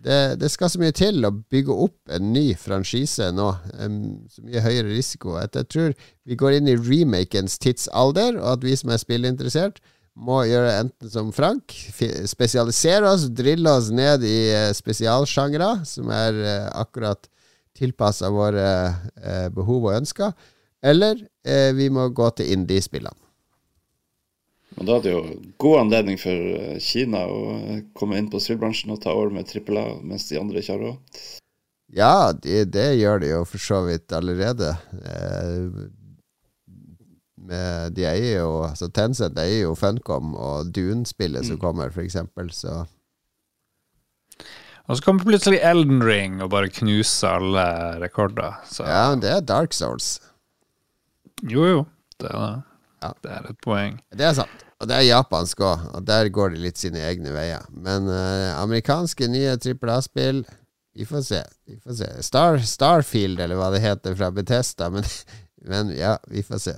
Det, det, skal så mye til å bygge opp en ny franchise nå. Um, så mye høyere risiko. At jeg tror vi går inn i remakens tidsalder, og at vi som er spillinteressert, må gjøre enten som Frank, spesialisere oss, drille oss ned i uh, spesialsjangre, som er uh, akkurat tilpassa våre eh, behov og ønsker, eller eh, vi må gå til indie-spillene. Og Da er det jo god anledning for eh, Kina å eh, komme inn på spillbransjen og ta over med trippel A, mens de andre ikke har råd. Ja, det, det gjør de jo for så vidt allerede. Eh, med, de eier jo altså Tencent eier jo Funcom og Dune-spillet mm. som kommer, f.eks., så og så kommer plutselig Elden Ring og bare knuser alle rekorder. Så. Ja, men det er Dark Souls. Jo, jo. Det er det. Ja. Det er et poeng. Det er sant. Og det er japansk òg, og der går de litt sine egne veier. Men uh, amerikanske nye trippel A-spill Vi får se. Vi får se. Star, Starfield, eller hva det heter, fra Betesta. Men, men ja, vi får se.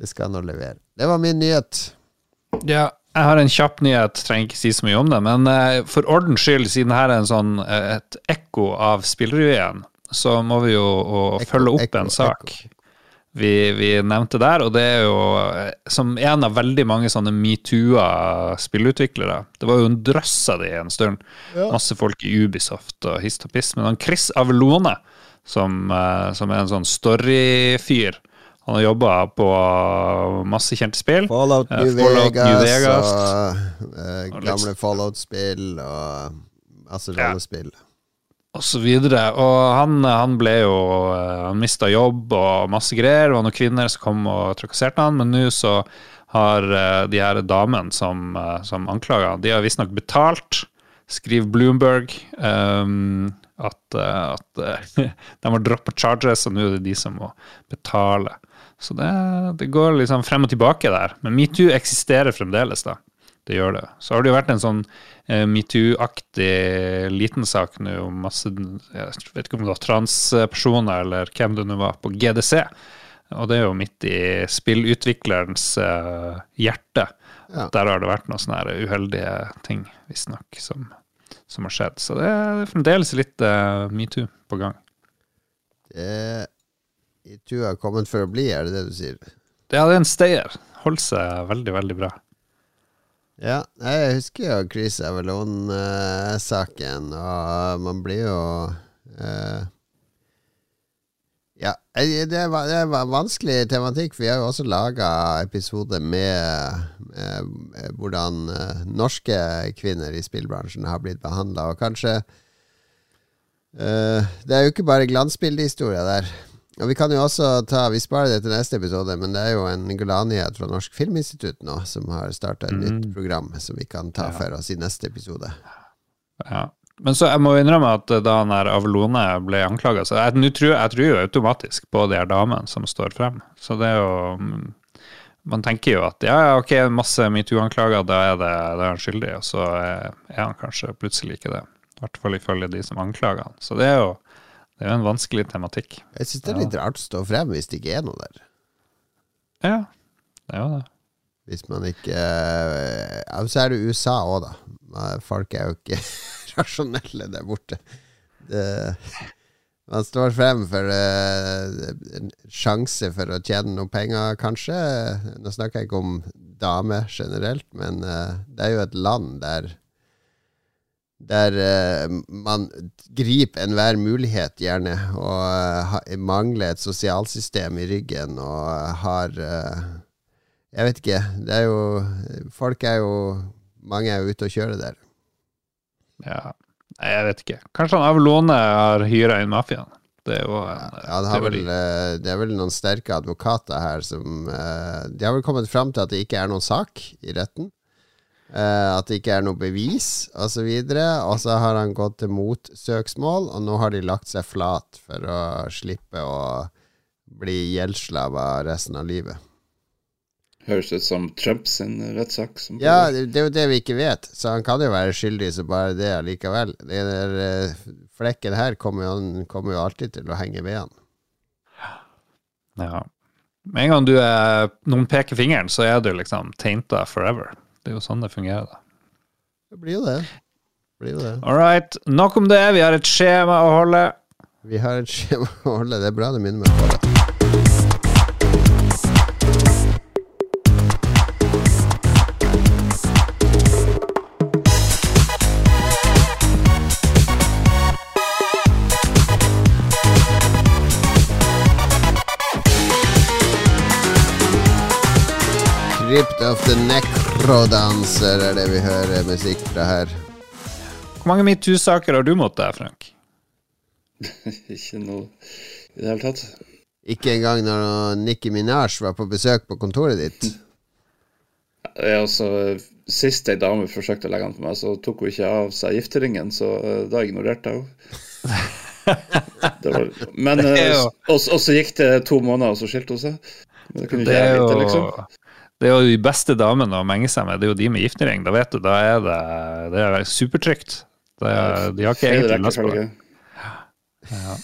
Det skal nå levere. Det var min nyhet. Ja, jeg har en kjapp nyhet, trenger ikke si så mye om det. Men uh, for ordens skyld, siden her er en sånn, uh, et ekko av spillrevyen, så må vi jo ekko, følge opp ekko, en sak vi, vi, nevnte der. Og det er jo uh, som en av veldig mange sånne metoo-a spillutviklere. Det var jo en drøss av de en stund. Ja. Masse folk i Ubisoft og hist og piss. Men han Chris Avelone, som, som er en sånn story-fyr han har jobba på masse kjente spill. Fallout eh, New, Fallout, Vegas, New Vegas, og uh, gamle Fallout-spill og masse rollespill. Ja. Og så videre. Og han, han ble jo eh, Han mista jobb og masse greier. Det var noen kvinner som kom og trakasserte han, men nå så har de her damene som, som anklaga de har visstnok betalt, skriver Bloomberg, um, at, at de har droppa charges, og nå er det de som må betale. Så det, det, går liksom frem og tilbake der. Men metoo eksisterer fremdeles, da. Det gjør det. Så har det jo vært en sånn eh, metoo-aktig liten sak nå om masse Jeg vet ikke om det var transpersoner eller hvem det nå var, på GDC. Og det er jo midt i spillutviklerens eh, hjerte. Ja. Der har det vært noen sånne uheldige ting, visstnok, som, som har skjedd. Så det er fremdeles litt eh, metoo på gang. Det Metoo har kommet for å bli, er det det du sier? Ja, det er en stayer. Holder seg veldig, veldig bra. Ja, jeg husker jo Chris Avalon-saken, og man blir jo uh, Ja, Det er, det er vanskelig tematikk, vi har jo også laga episoder med, med, hvordan uh, norske kvinner i spillbransjen har blitt behandla. Og kanskje uh, Det er jo ikke bare glansbildehistoria der. Og Vi kan jo også ta Vi sparer det til neste episode, men det er jo en gladnyhet fra Norsk Filminstitutt nå, som har starta et mm. nytt program som vi kan ta ja. for oss i neste episode. Ja. Men så jeg må innrømme at da han Avelone ble anklaga, så jeg, tror, jeg tror jo automatisk på de her damene som står frem. Så det er jo Man tenker jo at ja, ok, masse metoo-anklager, da er det, da er han skyldig, og så er, er han kanskje plutselig ikke det. I hvert fall ifølge de som anklager han. Så det er jo det er jo en vanskelig tematikk. Jeg syns det er litt rart å stå frem hvis det ikke er noe der. Ja, det er jo det. Hvis man ikke Ja, så er det USA òg, da. Folk er jo ikke rasjonelle der borte. Det, man står frem for uh, en sjanse for å tjene noe penger, kanskje. Nå snakker jeg ikke om damer generelt, men uh, det er jo et land der der uh, man griper enhver mulighet, gjerne, og uh, mangler et sosialsystem i ryggen og uh, har Jeg vet ikke. Det er jo Folk er jo Mange er jo ute og kjører der. Ja. Nei, jeg vet ikke. Kanskje han Avlone har hyra inn mafiaen. Det er jo en, ja, det, vel, det, er vel noen sterke advokater her som De har vel kommet fram til at det ikke er noen sak i retten. Uh, at det ikke er noe bevis, osv. Og, så og så har han gått til motsøksmål, og nå har de lagt seg flat for å slippe å bli gjeldsslava resten av livet. Høres ut som Trumps rettssak. Ja, det, det, er jo det vi ikke vet, så han kan jo være skyldig så bare det allikevel. Den der uh, flekken her kommer jo, kommer jo, alltid til å henge ved han. Ja. Med en gang du er, noen peker fingeren, så er du liksom tainta forever. Det er jo sånn det fungerer, da. Det blir jo det. Blir jo det. All right. Nok om det. Vi har et skjema å holde. Vi har et skjema å holde. Det er bra du minner meg på det. Of the Necrodancer er det vi hører musikk fra her. Hvor mange metoo-saker har du måttet, Frank? ikke noe i det hele tatt. Ikke engang når Nikki Minaj var på besøk på kontoret ditt? Altså, Sist ei dame forsøkte å legge den på meg, så tok hun ikke av seg gifteringen, så uh, da ignorerte jeg henne. men uh, og, så gikk det to måneder, og så skilte hun seg. Men det kunne ikke jeg vite, liksom. Det er jo de beste damene å menge seg med, det er jo de med giftering. Da vet du, da er det, det er supertrygt. Det er, de har ikke egentlig lyst på det. Ja.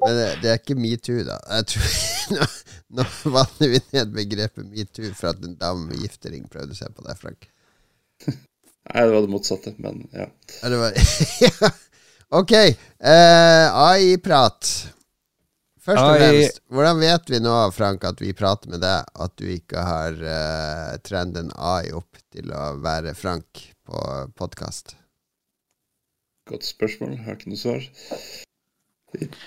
Men det, det, er ikke metoo, da. Jeg tror, nå, nå vanner vi ned begrepet metoo for at en dame med giftering prøvde seg på det, Frank. Nei, det var det motsatte, men ja. var, ja. Ok. Uh, AI-prat. Først og fremst, hvordan vet vi nå, Frank, at vi prater med deg, at du ikke har uh, trenden AI opp til å være Frank på podkast? Godt spørsmål. Jeg har ikke noe svar.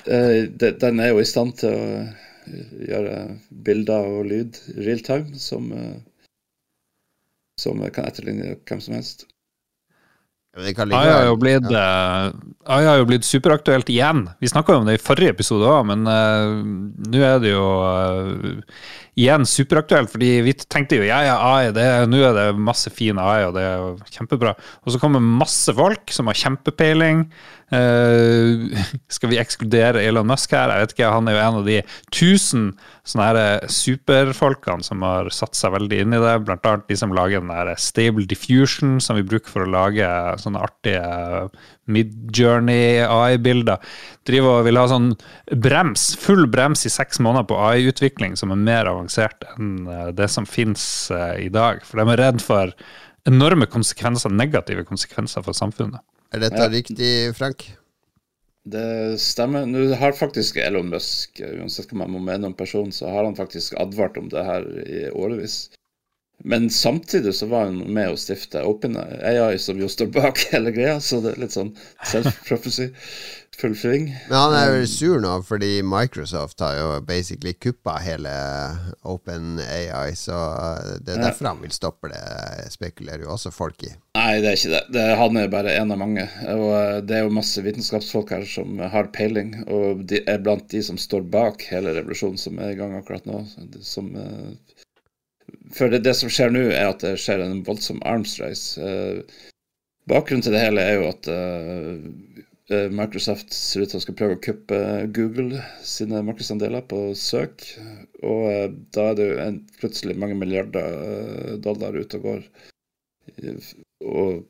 Uh, den er jo i stand til å eh, gjøre bilder og lyd real time, som, som kan etterligne hvem som helst. AI har, jo blitt, ja. uh, har jo blitt superaktuelt igjen. Vi snakka om det i forrige episode òg, men uh, nå er det jo uh, igjen superaktuelt. Fordi vi tenkte jo ja, ja, AI, nå er det masse fin AI, og det er kjempebra. Og så kommer masse folk som har kjempepeiling, Uh, skal vi ekskludere Elon Musk her? Jeg vet ikke, Han er jo en av de tusen sånne her superfolkene som har satt seg veldig inn i det. Blant annet de som lager den der Stable Diffusion, som vi bruker for å lage sånne artige Midjourney AI-bilder. Driver og vil ha sånn brems, full brems i seks måneder på AI-utvikling som er mer avansert enn eh, det som finnes uh, i dag. For de er redd for enorme konsekvenser, negative konsekvenser for samfunnet. Er dette ja. riktig, Frank? Det stemmer. Nå har faktisk Elon Musk, uansett hva man må mene om personen, så har han faktisk advart om det her i årevis. Men samtidig så var han med å stifte OpenAI, som jo står bak hele greia, så det er litt sånn self-prophecy fullføring. Men han er jo sur nå fordi Microsoft har jo basically kuppa hele Open AI, så det er derfor han vil stoppe det, spekulerer jo også folk i. Nei, det er ikke det. det. Han er bare en av mange. Og eh, det er jo masse vitenskapsfolk her som har peiling, og de er blant de som står bak hele revolusjonen som er i gang akkurat nå. Som, eh, for det, det som skjer nå, er at det skjer en voldsom arms race. Uh, bakgrunnen til det hele er jo at uh, Microsoft ser ut til å skal prøve å kuppe Google sine markedsandeler på søk. Og uh, da er det jo en, plutselig mange milliarder eh, dollar ute og går. Og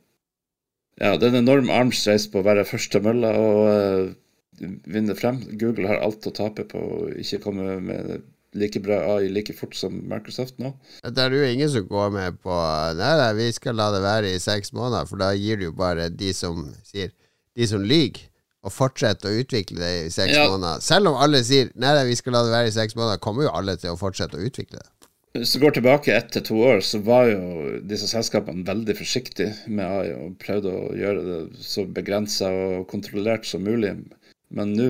ja, det er en enorm arms race på å være først til mølla og vinne frem. Google har alt å tape på å ikke komme med like bra AI like fort som Microsoft nå. Det er jo ingen som går med på Nei, nei, vi skal la det være i seks måneder, for da gir du jo bare de som sier de som lyver, og fortsette å utvikle det i seks ja. måneder. Selv om alle sier nei, vi skal la det være i seks måneder, kommer jo alle til å fortsette å utvikle det. Hvis du går tilbake ett til to år, så var jo disse selskapene veldig forsiktige med AI og prøvde å gjøre det så begrensa og kontrollert som mulig. Men nå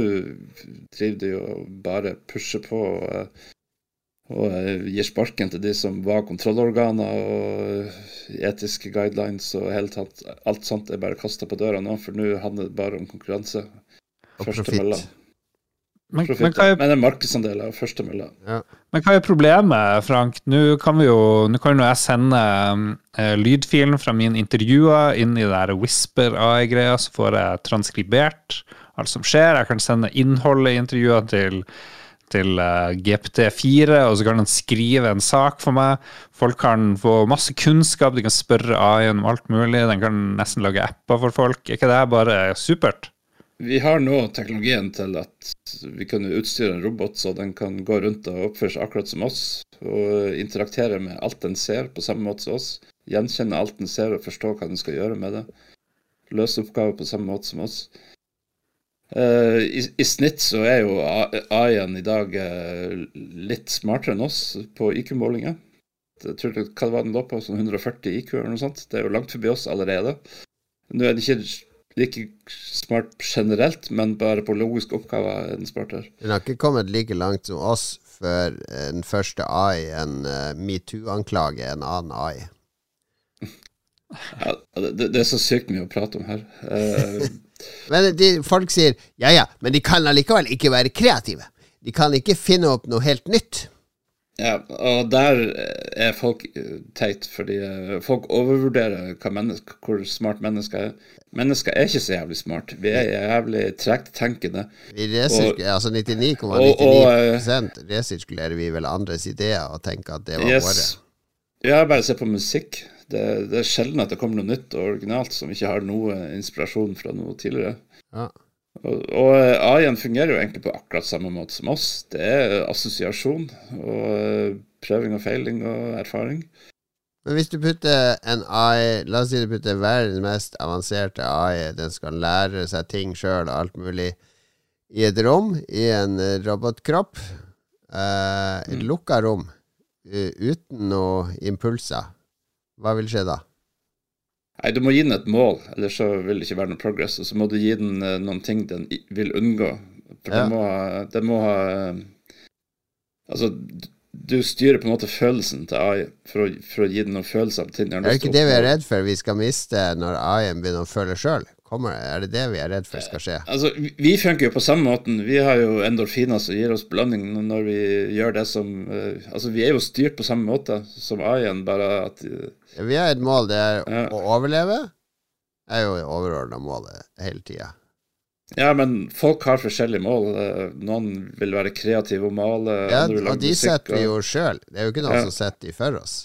driver de jo bare pusher på. Og og gir sparken til de som var kontrollorganer og etiske guidelines og hele tatt. Alt sånt er bare kasta på døra nå, for nå handler det bare om konkurranse. Og profitt. Men, men, er, men det er markedsandeler og førstemølla. Ja. Men hva er problemet, Frank? Nå kan vi jo, nå kan jo jeg sende uh, lydfilen fra mine intervjuer inn i det der Whisper-AI-greia, så får jeg transkribert alt som skjer. Jeg kan sende innholdet i intervjuene til til uh, eh, GPT4, og så kan den skrive en sak for meg. Folk kan få masse kunnskap, de kan spørre AI-en om alt mulig. Den kan nesten lage apper for folk. Er ikke det bare supert? Vi har nå teknologien til at vi kan utstyre en robot så den kan gå rundt og oppføre seg akkurat som oss, og interaktere med alt den ser på samme måte som oss. Gjenkjenne alt den ser og forstå hva den skal gjøre med det. Løse oppgaver på samme måte som oss. Uh, i, i, snitt så er jo AI-en i dag uh, litt smartere enn oss på IQ-målinger. Jeg tror det, Hva var den lå på? Sånn 140 IQ eller noe sånt? Det er jo langt forbi oss allerede. Nå er det ikke like smart generelt, men bare på logiske oppgaver er den smartere. Den har ikke kommet like langt som oss før den første AI, en uh, metoo-anklage, en annen AI. Ja, det, det, er så sykt mye å prate om her. Uh, Men de, folk sier ja ja, men de kan allikevel ikke være kreative. De kan ikke finne opp noe helt nytt. Ja, og der er folk teit, fordi eh, folk overvurderer hvor smart mennesker er. Mennesker er ikke så jævlig smart. Vi er jævlig trektenkende. Vi resirkulerer, altså 99,99 ,99 resirkulerer vi vel andres ideer og tenker at det var yes. våre. Ja, bare se på musikk. Det, det, er sjelden at det kommer noe nytt og originalt som ikke har noe inspirasjon fra noe tidligere. Ja. Og, og eh, AI-en fungerer jo egentlig på akkurat samme måte som oss. Det er assosiasjon og eh, prøving og feiling og erfaring. Men hvis du putter en AI La oss si du putter verdens mest avanserte AI, den skal lære seg ting sjøl og alt mulig, i et rom, i en robotkropp, eh, et mm. lukka rom, uten noe impulser hva vil skje da? Nei, Du må gi den et mål, ellers så vil det ikke være noe progress. Og så må du gi den uh, noen ting den vil unngå. For ja. den, må den må ha Altså, du styrer på en måte følelsen til AI for å, for å gi den noen følelser. ting. er det ikke det vi er redd for vi skal miste når AI-en begynner å føle sjøl? Er det det vi er redd for skal skje? Altså, Vi funker jo på samme måten. Vi har jo endorfiner som gir oss belønning når vi gjør det som uh, Altså, vi er jo styrt på samme måte som AI-en, bare at Vi har et mål, det er ja. å overleve. Det er jo det overordna målet hele tida. Ja, men folk har forskjellige mål. Eh, noen vil være kreative og male. Ja, og de setter vi jo sjøl. Det er jo ikke noen ja. som setter de for oss.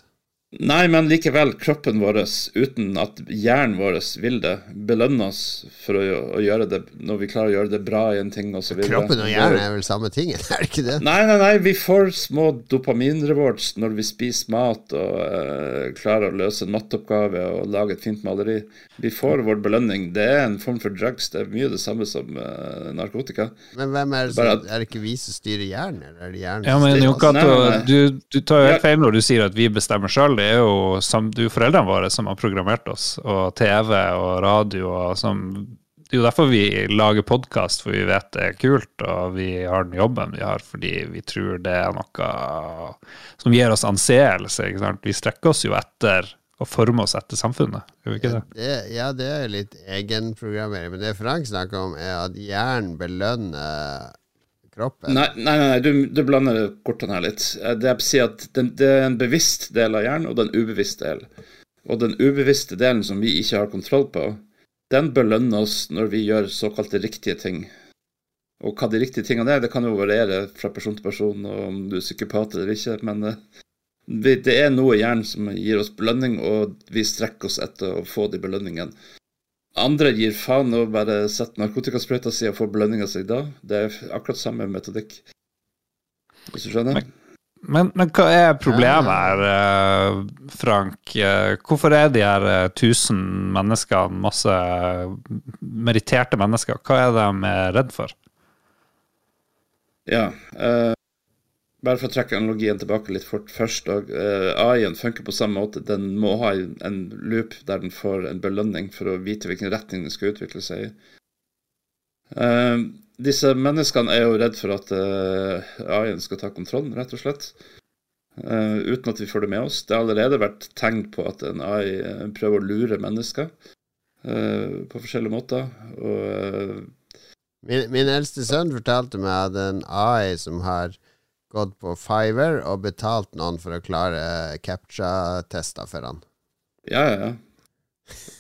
Nei, men likevel, kroppen vår, uten at hjernen vår vil det, belønner oss for å, å, gjøre det når vi klarer å gjøre det bra i en ting osv. Kroppen og hjernen er vel samme ting, er det ikke det? Nei, nei, nei, vi får små dopaminrewards når vi spiser mat og uh, klarer å løse en matteoppgave og lage et fint maleri. Vi får vår belønning. Det er en form for drugs. Det er mye det samme som uh, narkotika. Men hvem er det som, at, Er det ikke vi som styrer hjernen, eller er det hjernen ja, men, Jokato, du, du tar jo helt feil når du sier at vi bestemmer sjøl det er jo, det er foreldrene våre som har programmert oss, og TV og radio. og som, Det er jo derfor vi lager podkast, for vi vet det er kult, og vi har den jobben vi har fordi vi tror det er noe som gir oss anseelse. ikke sant? Vi strekker oss jo etter å forme oss etter samfunnet, gjør vi ikke det? det ja, det er litt egenprogrammering. Men det Frank snakker om, er at hjernen belønner kroppen. Nei, nei, nei du, du blander kortene her litt. Det jeg at den, det er en bevisst del av hjernen, og det er en ubevisst del. Og den ubevisste delen som vi ikke har kontroll på, den belønner oss når vi gjør såkalte riktige ting. Og hva de riktige tingene er, det kan jo variere fra person til person, og om du er psykopat eller ikke, men eh, det er noe i hjernen som gir oss belønning, og vi strekker oss etter å få de belønningene. Andre gir faen og bare setter narkotikasprøyta si og får belønninga si da. Det er akkurat samme metodikk, hvis du skjønner? Men, men, men hva er problemet her, eh, Frank? Eh, hvorfor er de her 1000 eh, menneskene, masse meritterte mennesker, hva er de redd for? Ja, uh, bare for å trekke analogien tilbake litt fort først. Og, uh, AI-en funker på samme måte. Den må ha en loop der den får en belønning for å vite hvilken retning den skal utvikle seg i. Uh, disse menneskene er jo redd for at uh, AI-en skal ta kontrollen, rett og slett. Uten at vi får det med oss. Det har allerede vært tegn på at en AI prøver å lure mennesker på forskjellige måter. Og, min, min eldste sønn fortalte meg at en AI som har gått på Fiver og betalt noen for å klare captcha-tester for han. Ja, ja, ja.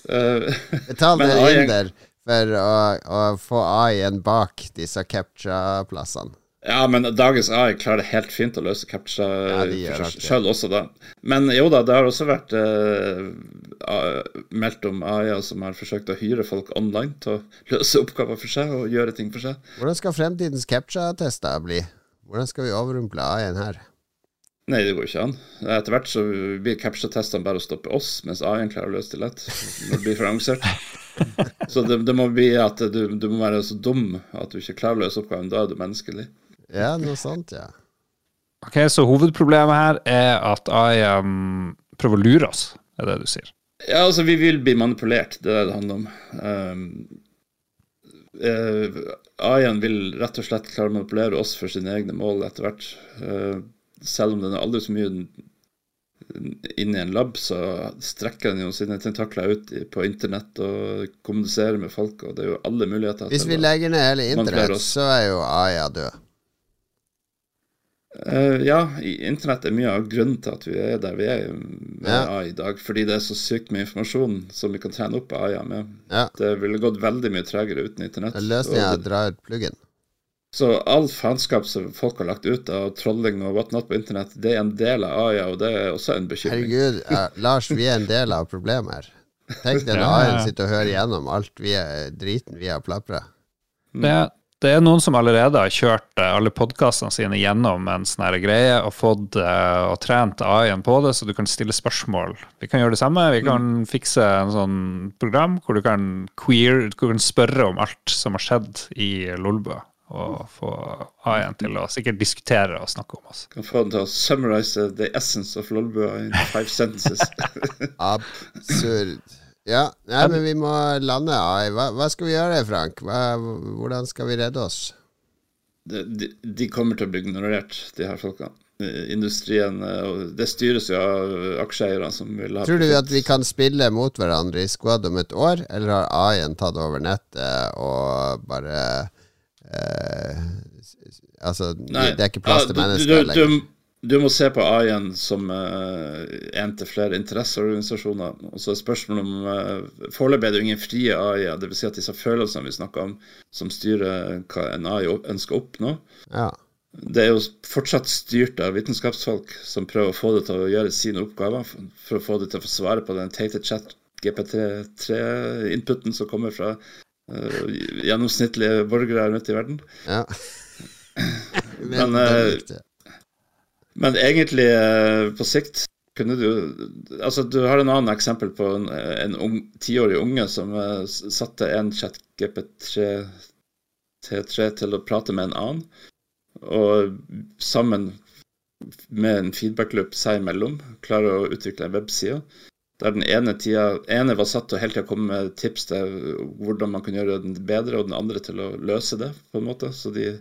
Uh, Betal en inder for å, å få AI-en bak disse captcha-plassene. Ja, men dagens AI klarer det helt fint å løse captcha ja, sjøl også, da. Men jo da, det har også vært eh, meldt om AI-er som har forsøkt å hyre folk online til å løse oppgaver for seg og gjøre ting for seg. Hvordan skal fremtidens captcha-tester bli? Hvordan skal vi avrumple AI-en her? Nei, det går ikke an. Etter hvert så blir capture-testene bare å stoppe oss, mens AI-en klarer å løse det lett når det blir for avansert. Så det, det, må bli at du, du, må være så dum at du ikke klarer å løse oppgaven. Da er du menneskelig. Ja, noe sant, ja. Ok, Så hovedproblemet her er at AI um, prøver å lure oss, er det du sier? Ja, altså vi vil bli manipulert, det er det det handler om. Um, AI-en vil rett og slett klare å manipulere oss for sine egne mål etter hvert. Uh, selv om den er aldri så mye inne i en lab, så strekker den jo sine tentakler ut på internett og kommuniserer med folk, og det er jo alle muligheter. Hvis vi legger ned hele internett, så er jo AI død. Uh, ja, internett er mye av grunnen til at vi er der vi er med ja. AI i dag. Fordi det er så sykt med informasjon som vi kan trene opp AI med. Ja. Det ville gått veldig mye tregere uten internett. Løsninga er å dra ut pluggen. Så all faenskap som folk har lagt ut av trolling og whatnot på internett, det er en del av AI, og det er også en bekymring. Herregud, uh, Lars, vi er en del av problemet her. Tenk deg når AI-en sitter og hører igjennom alt vi er, driten vi har plapra. Det, det er noen som allerede har kjørt eh, alle podkastene sine gjennom en sånn greie og fått uh, og trent AI-en på det, så du kan stille spørsmål. Vi kan gjøre det samme. Vi kan mm. fikse en sånn program hvor du kan, queer, du kan spørre om alt som har skjedd i Lolbua. Og få AI-en til å sikkert diskutere og snakke om oss. Kan få den til å summarize the essence of Lolbua in five sentences. Absurd. Ja, nei, men vi må lande. Hva, hva skal vi gjøre, Frank? Hva, hvordan skal vi redde oss? De, de, de, kommer til å bli ignorert, de her folkene. Industrien eh, Det styres jo av aksjeeierne som vil ha Tror du at vi kan spille mot hverandre i squad om et år, eller har AI-en tatt over nettet og bare eh, Altså, Nei, det er ikke plass til mennesker lenger. Du må se på AI-en som uh, en til flere interesseorganisasjoner. Og så er spørsmålet om uh, Foreløpig er det jo ingen frie AI-er, dvs. Si at disse følelsene vi snakker om, som styrer hva en AI ønsker å oppnå, ja. det er jo fortsatt styrt av vitenskapsfolk som prøver å få det til å gjøre sine oppgaver, for, for å få det til å få svare på den teite chat GP3-inputen som kommer fra uh, gjennomsnittlige borgere ute i verden. Ja. Men, Men men egentlig, eh, på sikt kunne du Altså, du har en annen eksempel på en, en tiårig unge som uh, satte en chat-GP3 T3 til å prate med en annen, og sammen med en feedback-loop seg imellom klare å utvikle en webside. Der den ene, tida, ene var satt til å hele tida komme med tips til hvordan man kunne gjøre den bedre, og den andre til å løse det, på en måte. Så de,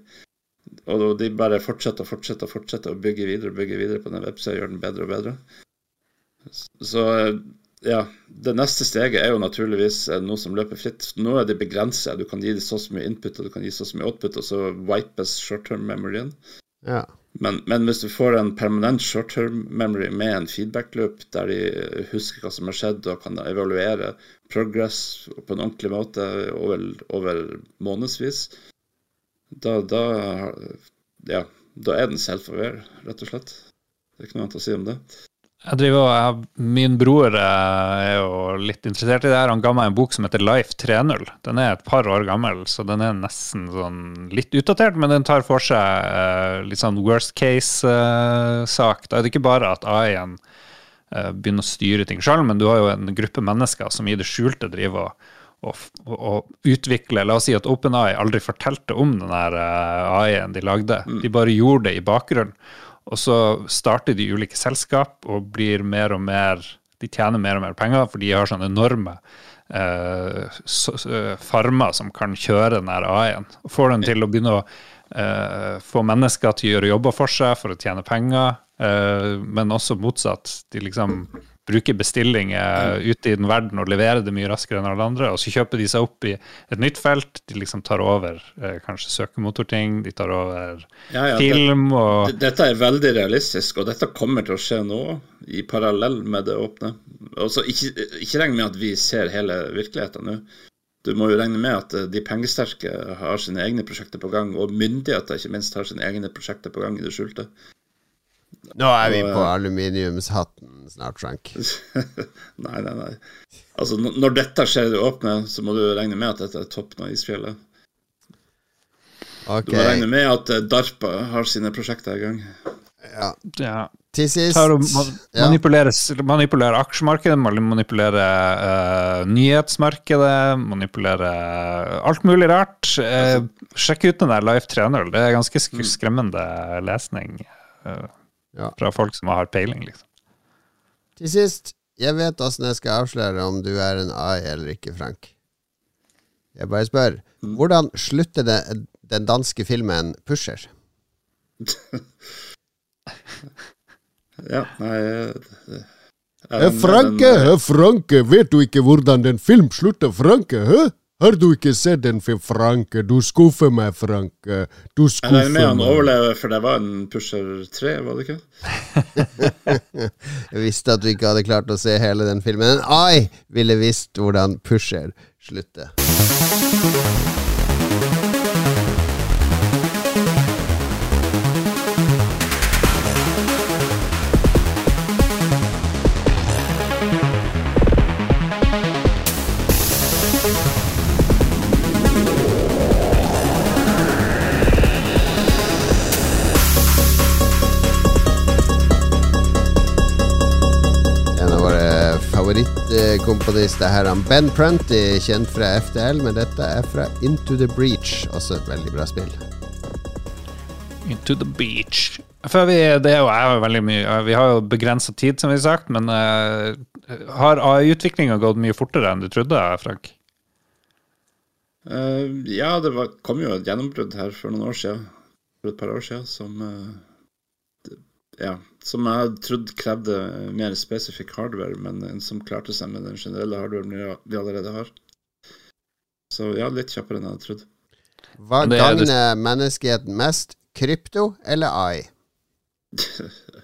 og de bare fortsetter og fortsetter og fortsetter å bygge videre og bygge videre på den websida og gjør den bedre og bedre. Så ja, det neste steget er jo naturligvis noe som løper fritt. Nå er det begrenset. Du kan gi det så mye input og du kan gi så mye output, og så wipes short term memoryen. Ja. Men, men, hvis du får en permanent short term memory med en feedback loop der de husker hva som har skjedd og kan evaluere progress på en ordentlig måte over, over månedsvis, da, da, ja, da er den self-aware, rett og slett. Det er ikke noe annet å si om det. Jeg driver og, Min bror eh, er jo litt interessert i det her. Han ga meg en bok som heter Life 3.0. Den er et par år gammel, så den er nesten sånn litt utdatert, men den tar for seg uh, litt sånn worst case-sak. Uh, da er det ikke bare at AI-en uh, begynner å styre ting sjøl, men du har jo en gruppe mennesker som i det skjulte driver og, og, å, utvikle La oss si at OpenAI aldri fortalte om den AI-en de lagde. Mm. De bare gjorde det i bakgrunnen. Og så starter de ulike selskap og blir mer og mer De tjener mer og mer penger, for de har sånne enorme eh, så, farmer som kan kjøre den AI-en. Og får den til å begynne å eh, få mennesker til å gjøre jobber for seg for å tjene penger, eh, men også motsatt. De liksom bruke bestillinger ute i den verden og levere det mye raskere enn alle andre. Og så kjøper de seg opp i et nytt felt. De liksom tar over eh, kanskje søkemotorting, de tar over ja, ja, film og det, Dette er veldig realistisk, og dette kommer til å skje nå, i parallell med det åpne. Også, ikke, ikke regn med at vi ser hele virkeligheten nå. Du må jo regne med at eh, de pengesterke har sine egne prosjekter på gang, og myndigheter ikke minst har sine egne prosjekter på gang i det skjulte. Nå er vi på aluminiumshatten snart, Frank. nei, nei, nei. Altså, når dette skjer i det åpne, så må du regne med at dette er toppen av isfjellet. Okay. Du må regne med at eh, DARPA har sine prosjekter i gang. Ja. ja. Til sist manipulere, manipulere aksjemarkedet, manipulere uh, nyhetsmarkedet, manipulere alt mulig rart. Uh, sjekk ut den der Life 3.0. Det er ganske mm. skremmende lesning. Uh, ja. fra folk som har peiling, liksom. Til sist, jeg vet åssen jeg skal avsløre om du er en AI eller ikke, Frank. Jeg bare spør. Mm. Hvordan slutter det, den danske filmen 'Pusher'? ja, nei Franke, Franke, vet du ikke hvordan den film slutter, Franke? Hæ? Har du ikke sett den for Franke? Du skuffer meg, Franke. Du skuffer meg. Jeg regner med han overlever, for det var en Pusher 3, var det ikke? jeg visste at du ikke hadde klart å se hele den filmen. Men ai ville visst hvordan Pusher slutter. Favorittkomponist er her. Ben Prunty, kjent fra FDL, men dette er fra Into the Breach. Også et veldig bra spill. Into the Beach. Før vi, det er jo veldig mye Vi har jo begrensa tid, som vi har sagt, men uh, har AI-utviklinga gått mye fortere enn du trodde, Frank? Uh, ja, det var, kom jo et gjennombrudd her for noen år siden. For et par år siden som uh, ja, som jeg trodde krevde mer spesifikk hardware, men som klarte seg med den generelle hardwaren vi allerede har. Så ja, litt kjappere enn jeg hadde trodd. Hva gagner menneskeheten mest? Krypto eller AI?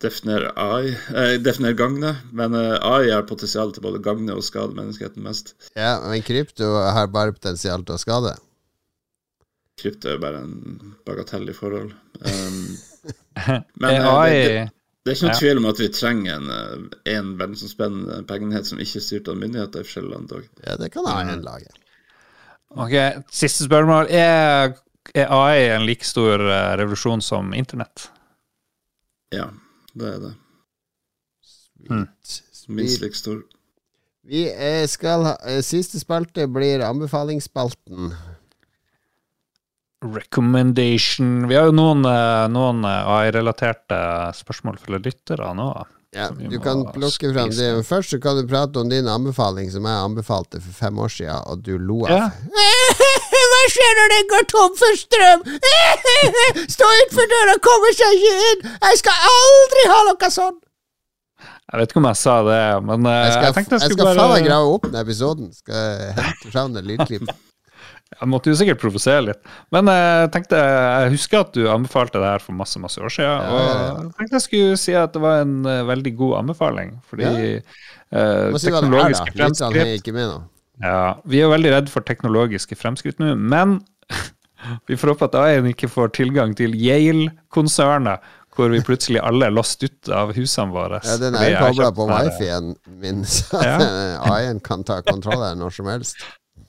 Definere AI eh, Definere gagne, men eh, AI har potensial til både gagne og skade menneskeheten mest. Ja, Men krypto har bare potensial til å skade? Krypto er jo bare en bagatell i forhold. Um, men eh, AI, det, det, er ikke noen ja. tvil om at vi trenger en, eh, en verdensomspennende pengenhet som ikke er styrt av myndigheter i forskjellige land òg. Ja, det kan AI mm. lage. Ok, Siste spørsmål. Er, er AI en like stor eh, revolusjon som internett? Ja, det er det. Mm. Minst like stor. Vi skal ha, Siste spalte blir anbefalingsspalten. Recommendation Vi har jo noen, eh, noen AI-relaterte spørsmål fra lyttere nå. Ja, du kan plukke frem det. Men først så kan du prate om din anbefaling, som jeg anbefalte for fem år siden, og du lo av. Ja. Hva skjer når det går tom for strøm? Stå utenfor døra, kommer seg ikke inn! Jeg skal aldri ha noe sånn! Jeg vet ikke om jeg sa det, men eh, Jeg skal, jeg tenkte jeg jeg skulle skal faen meg grave opp den episoden. Skal jeg hente fram det lydklippet. Jeg måtte jo sikkert provosere litt. Men eh, jeg tenkte Jeg husker at du anbefalte det her for masse masse år siden. Ja, og ja, Og jeg tenkte jeg skulle si at det var en eh, veldig god anbefaling. Fordi Ja. eh, da. teknologiske fremskritt nå. Ja, vi er jo veldig redd for teknologiske fremskritt nå, men vi får håpe at AI-en ikke får tilgang til Yale-konsernet, hvor vi plutselig alle er låst ut av husene våre. Ja, den er jo kobla på wifien min, så Ja. AI-en kan ta kontroll her når som helst.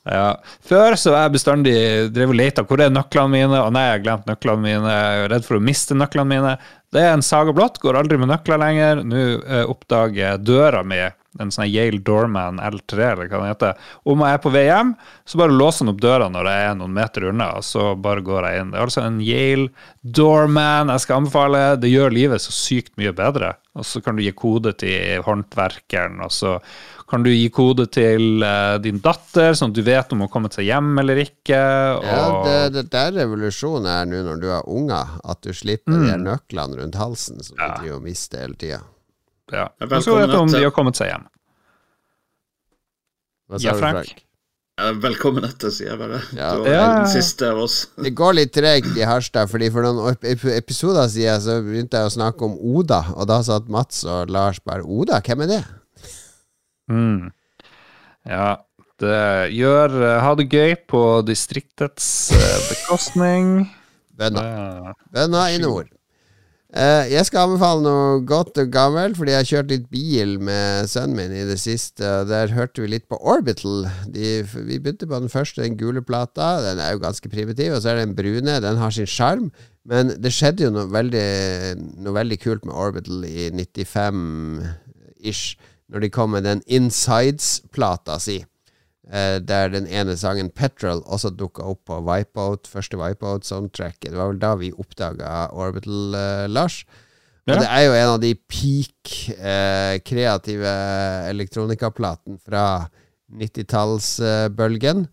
Ja. Før så var jeg bestandig drev og leta. Hvor er nøklene mine? og nei, jeg har glemt nøklene mine. Jeg er redd for å miste nøklene mine. Det er en saga blått. Går aldri med nøkler lenger. Nå eh, oppdager jeg døra mi, en sånn Yale Doorman L3, eller hva den heter. Om jeg er på vei hjem, så bare låser den opp døra når jeg er noen meter unna, og så bare går jeg inn. Det er altså en Yale Doorman jeg skal anbefale. Det gjør livet så sykt mye bedre. Og så kan du gi kode til håndverkeren, og så kan du gi kode til eh, din datter, sånn at du vet om hun har kommet seg hjem eller ikke. Og, Ja, det, det der revolusjonen er nå når du har unger, at du slipper de nøklene rundt halsen som du driver og mister hele tida. ja. Ja, Og så vet du om de har kommet seg hjem. Hva Ja, Frank? du, Frank? Velkommen etter, sier jeg bare. Ja. Du var Ja. den siste av oss. Det går litt tregt i Harstad, Fordi for noen ep- ep- episoder siden så begynte jeg å snakke om Oda, og da satt Mats og Lars bare Oda, hvem er det? Mm. Ja, det gjør eh, Ha det gøy på distriktets eh, bekostning. Bønna. Bønna i nord. Eh, jeg skal anbefale noe godt og gammelt, fordi jeg har kjørt litt bil med sønnen min i det siste. Der hørte vi litt på Orbital. De, vi begynte på den første, den gule plata. Den er jo ganske primitiv. Og så er det den brune. Den har sin sjarm. Men det skjedde jo noe veldig, noe veldig kult med Orbital i 95-ish, når de kom med den Insides-plata si. Eh, der den ene sangen 'Petrol' også dukka opp på Wipeout, første Wipeout-soundtracket. Det var vel da vi oppdaga Orbital, eh, Lars. Og Ja. det er jo en av de peak eh, kreative elektronikaplatene fra 90-tallsbølgen.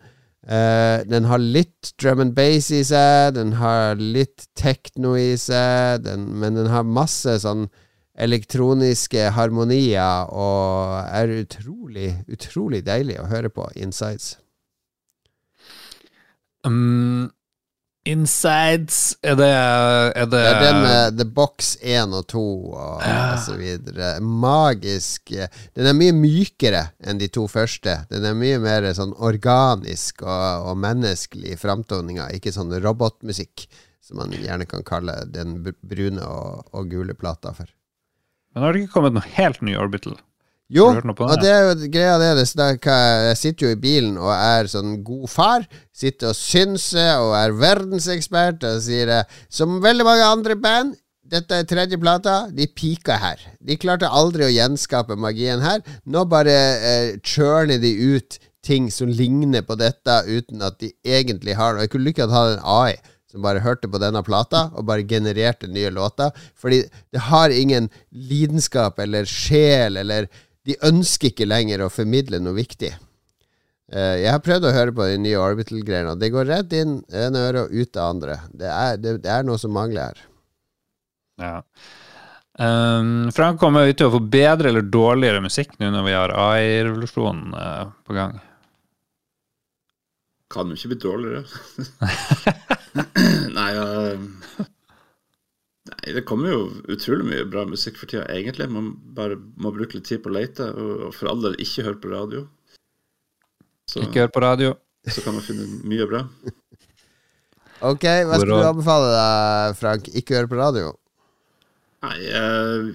Eh, den har litt drum and bass i seg, den har litt techno i seg, den, men den har masse sånn elektroniske harmonier og er utrolig, utrolig deilig å høre på insides. Um, insides Er det, er det, Det er det med The Box 1 og 2 og, Ja. og så videre. Magisk. Den er mye mykere enn de to første. Den er mye mer sånn organisk og, og menneskelig i framtoninga, ikke sånn robotmusikk, som man gjerne kan kalle den brune og, og gule plata for. Men har det ikke kommet noe helt ny Orbital? Jo, og det? er jo greia det, Jeg sitter jo i bilen og er sånn god far. Sitter og synser og er verdensekspert og sier Som veldig mange andre band, dette er tredje plata, de pika her. De klarte aldri å gjenskape magien her. Nå bare eh, churner de ut ting som ligner på dette, uten at de egentlig har noe. Jeg kunne lykke til å ha en AI som bare hørte på denne plata og bare genererte nye låter. Fordi det har ingen lidenskap eller sjel eller De ønsker ikke lenger å formidle noe viktig. Uh, jeg har prøvd å høre på de nye Orbital-greiene, og det går rett inn ene øret og ut det andre. Det er, det, det er noe som mangler her. Ja. Um, Frank, kommer vi til å få bedre eller dårligere musikk nå når vi har AI-revolusjonen uh, på gang? Kan jo ikke bli dårligere. Nei, uh, nei, det kommer jo utrolig mye bra musikk for tida, egentlig. Man bare må bruke litt tid på å lete, og, og for all del ikke høre på radio. Så, Ikke hør på radio. så kan man finne mye bra. Ok, hva skal du anbefale deg, Frank? Ikke høre på radio? Nei, uh,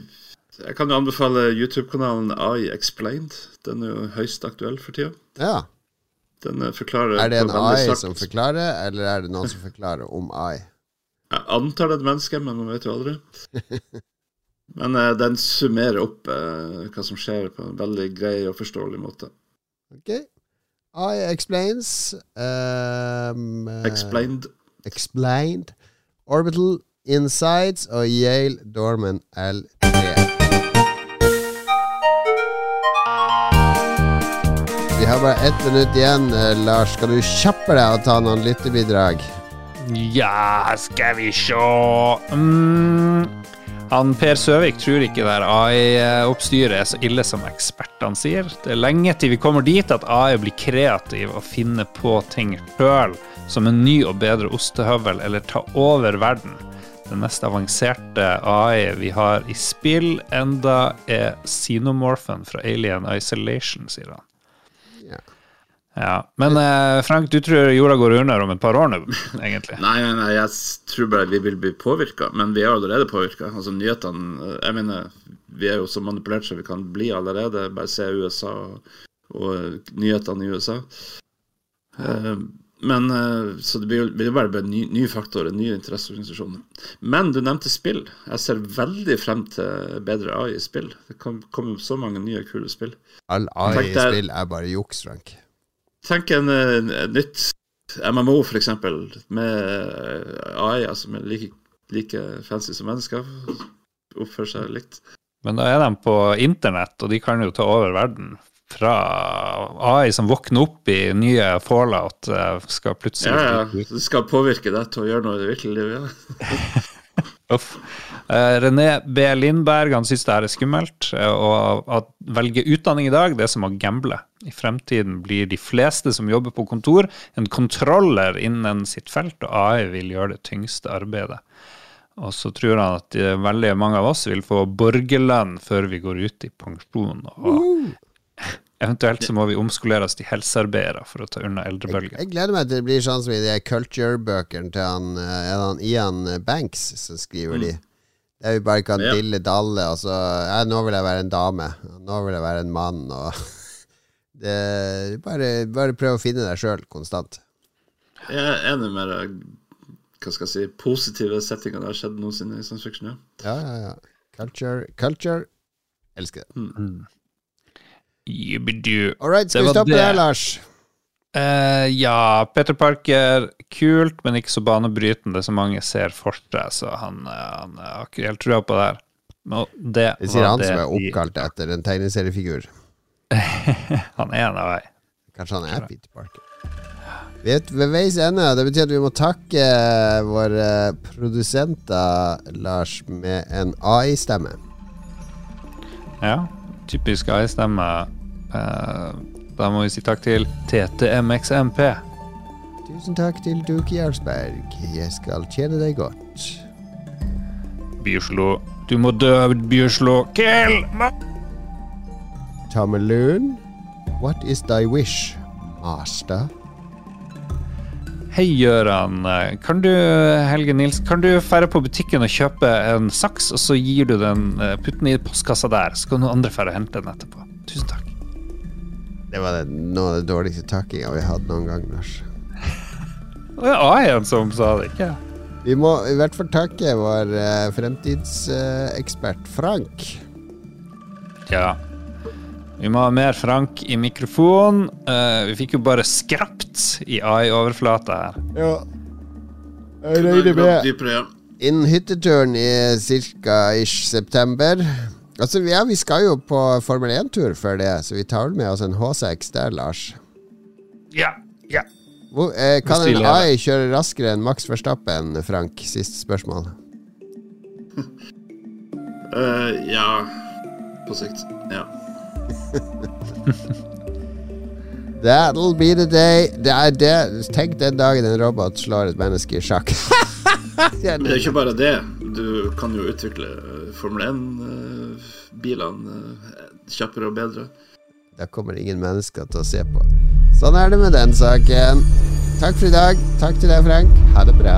jeg kan jo anbefale YouTube-kanalen AI Explained. Den er jo høyst aktuell for tida. Ja. Den eh, forklarer Er det en AI sagt- som forklarer, eller er det noen som forklarer om AI? Jeg antar det er et menneske, men man vet jo aldri. Men uh, den summerer opp uh, hva som skjer, på en veldig grei og forståelig måte. Ok. AI explains. Um, Explained. Explained, Orbital Insights og Yale Dorman L3. Vi har bare ett minutt igjen, eh, Lars. Skal du kjappe deg og ta noen lyttebidrag? Ja, skal vi sjå mm. Per Søvik tror ikke det AI-oppstyret er så ille som ekspertene sier. Det er lenge til vi kommer dit at AI blir kreativ og finner på ting sjøl, som en ny og bedre ostehøvel, eller ta over verden. Den mest avanserte AI vi har i spill enda er Xenomorphen fra Alien Isolation, sier han. Ja. Men eh, Frank, du tror jorda går under om et par år nå, egentlig? Nei, nei, nei, jeg tror bare vi vil bli påvirka, men vi er allerede påvirka. Altså, nyhetene Jeg mener, vi er jo så manipulert som vi kan bli allerede. Bare se USA og, og nyhetene i USA. Eh, men eh, Så det blir jo bare, ny, nye, faktor, faktorer, nye interesseorganisasjoner. Men du nevnte spill. Jeg ser veldig frem til bedre AI i spill. Det kan komme så mange nye, kule spill. All AI i spill er bare juks, Frank. Tenk en, en nytt MMO, eksempel, med AI, altså med like, like fancy som mennesker. Oppfører seg likt. Men da er de på internett, og de kan jo ta over verden. Fra AI som våkner opp i nye Fallout, eh, skal plutselig Ja, ja. Det skal påvirke deg til å gjøre noe i det virkelige livet. Ja. Uff. Eh, René B. Lindberg han syns det her er skummelt. eh, Og å velge utdanning i dag, det er som å gamble. I fremtiden blir de fleste som jobber på kontor, en kontroller innen sitt felt, og AI vil gjøre det tyngste arbeidet. Og så tror han at eh, veldig mange av oss vil få borgerlønn før vi går ut i pensjon. Og eventuelt så må vi omskolere oss til helsearbeidere for å ta unna eldrebølgen. Jeg gleder meg til det blir sånn som i de culture-bøkene til han, han Ian Banks som skriver de. Der vi bare kan Ja. dille dalle, og så ja, 'Nå vil jeg være en dame', 'nå vil jeg være en mann', og det, bare, bare prøv å finne deg sjøl konstant. Jeg er enig med deg hva skal jeg si, positive settinger det har skjedd noensinne i science fiction. Ja. Ja, ja, ja. Culture, culture. Elsker det. Mm. All right, skal vi stoppe det. der, Lars? Eh, ja, Peter Parker, kult, men ikke så banebrytende som mange ser for seg, så han, eh, han eh, har ikke helt trua på det her. Det Det sier han det som er oppkalt etter en tegneseriefigur. Han er en av vei. Kanskje han er Peter Parker. Vi er ved veis ende. Det betyr at vi må takke våre produsenter, Lars, med en AI-stemme. Ja, typisk AI-stemme. Eh, da må vi si takk til TTMXMP. Tusen takk til Duki Jarlsberg. Jeg skal tjene deg godt. Bjørslo. Du må dø, Bjørslo. Kill! Ma- Tommelun, what is thy wish, master? Hei, Gøran. Kan du, Helge Nils, kan du fære på butikken og kjøpe en saks, og så gir du den, eh, putt den i postkassa der, så kan noen andre fære og hente den etterpå. Tusen takk. Det var det, noe av det dårligste takkinga vi hadde noen gang, Lars. Det var AI-en som sa det, ikke? Vi må i hvert fall takke vår uh, fremtidsekspert Frank. Ja. Vi må ha mer Frank i mikrofon. Uh, vi fikk jo bare skrapt i AI-overflata her. Ja. Jeg regner med innen hytteturen i ca. ish september. Altså, ja, vi skal jo på Formel 1-tur før det, så vi tar vel med oss en H6 der, Lars. Ja, ja. Hvor, eh, kan en. AI kjøre raskere enn Max Verstappen, Frank? Siste spørsmål. uh, ja, på sikt. Ja. That'll be the day. Det er det. Tenk den dagen en robot slår et menneske i sjakk. Det er ikke bare det. Du kan jo utvikle eh, Formel 1-bilene kjappere og bedre. Da kommer ingen mennesker til å se på. Sånn er det med den saken. Takk for i dag. Takk til deg, Frank. Ha det bra.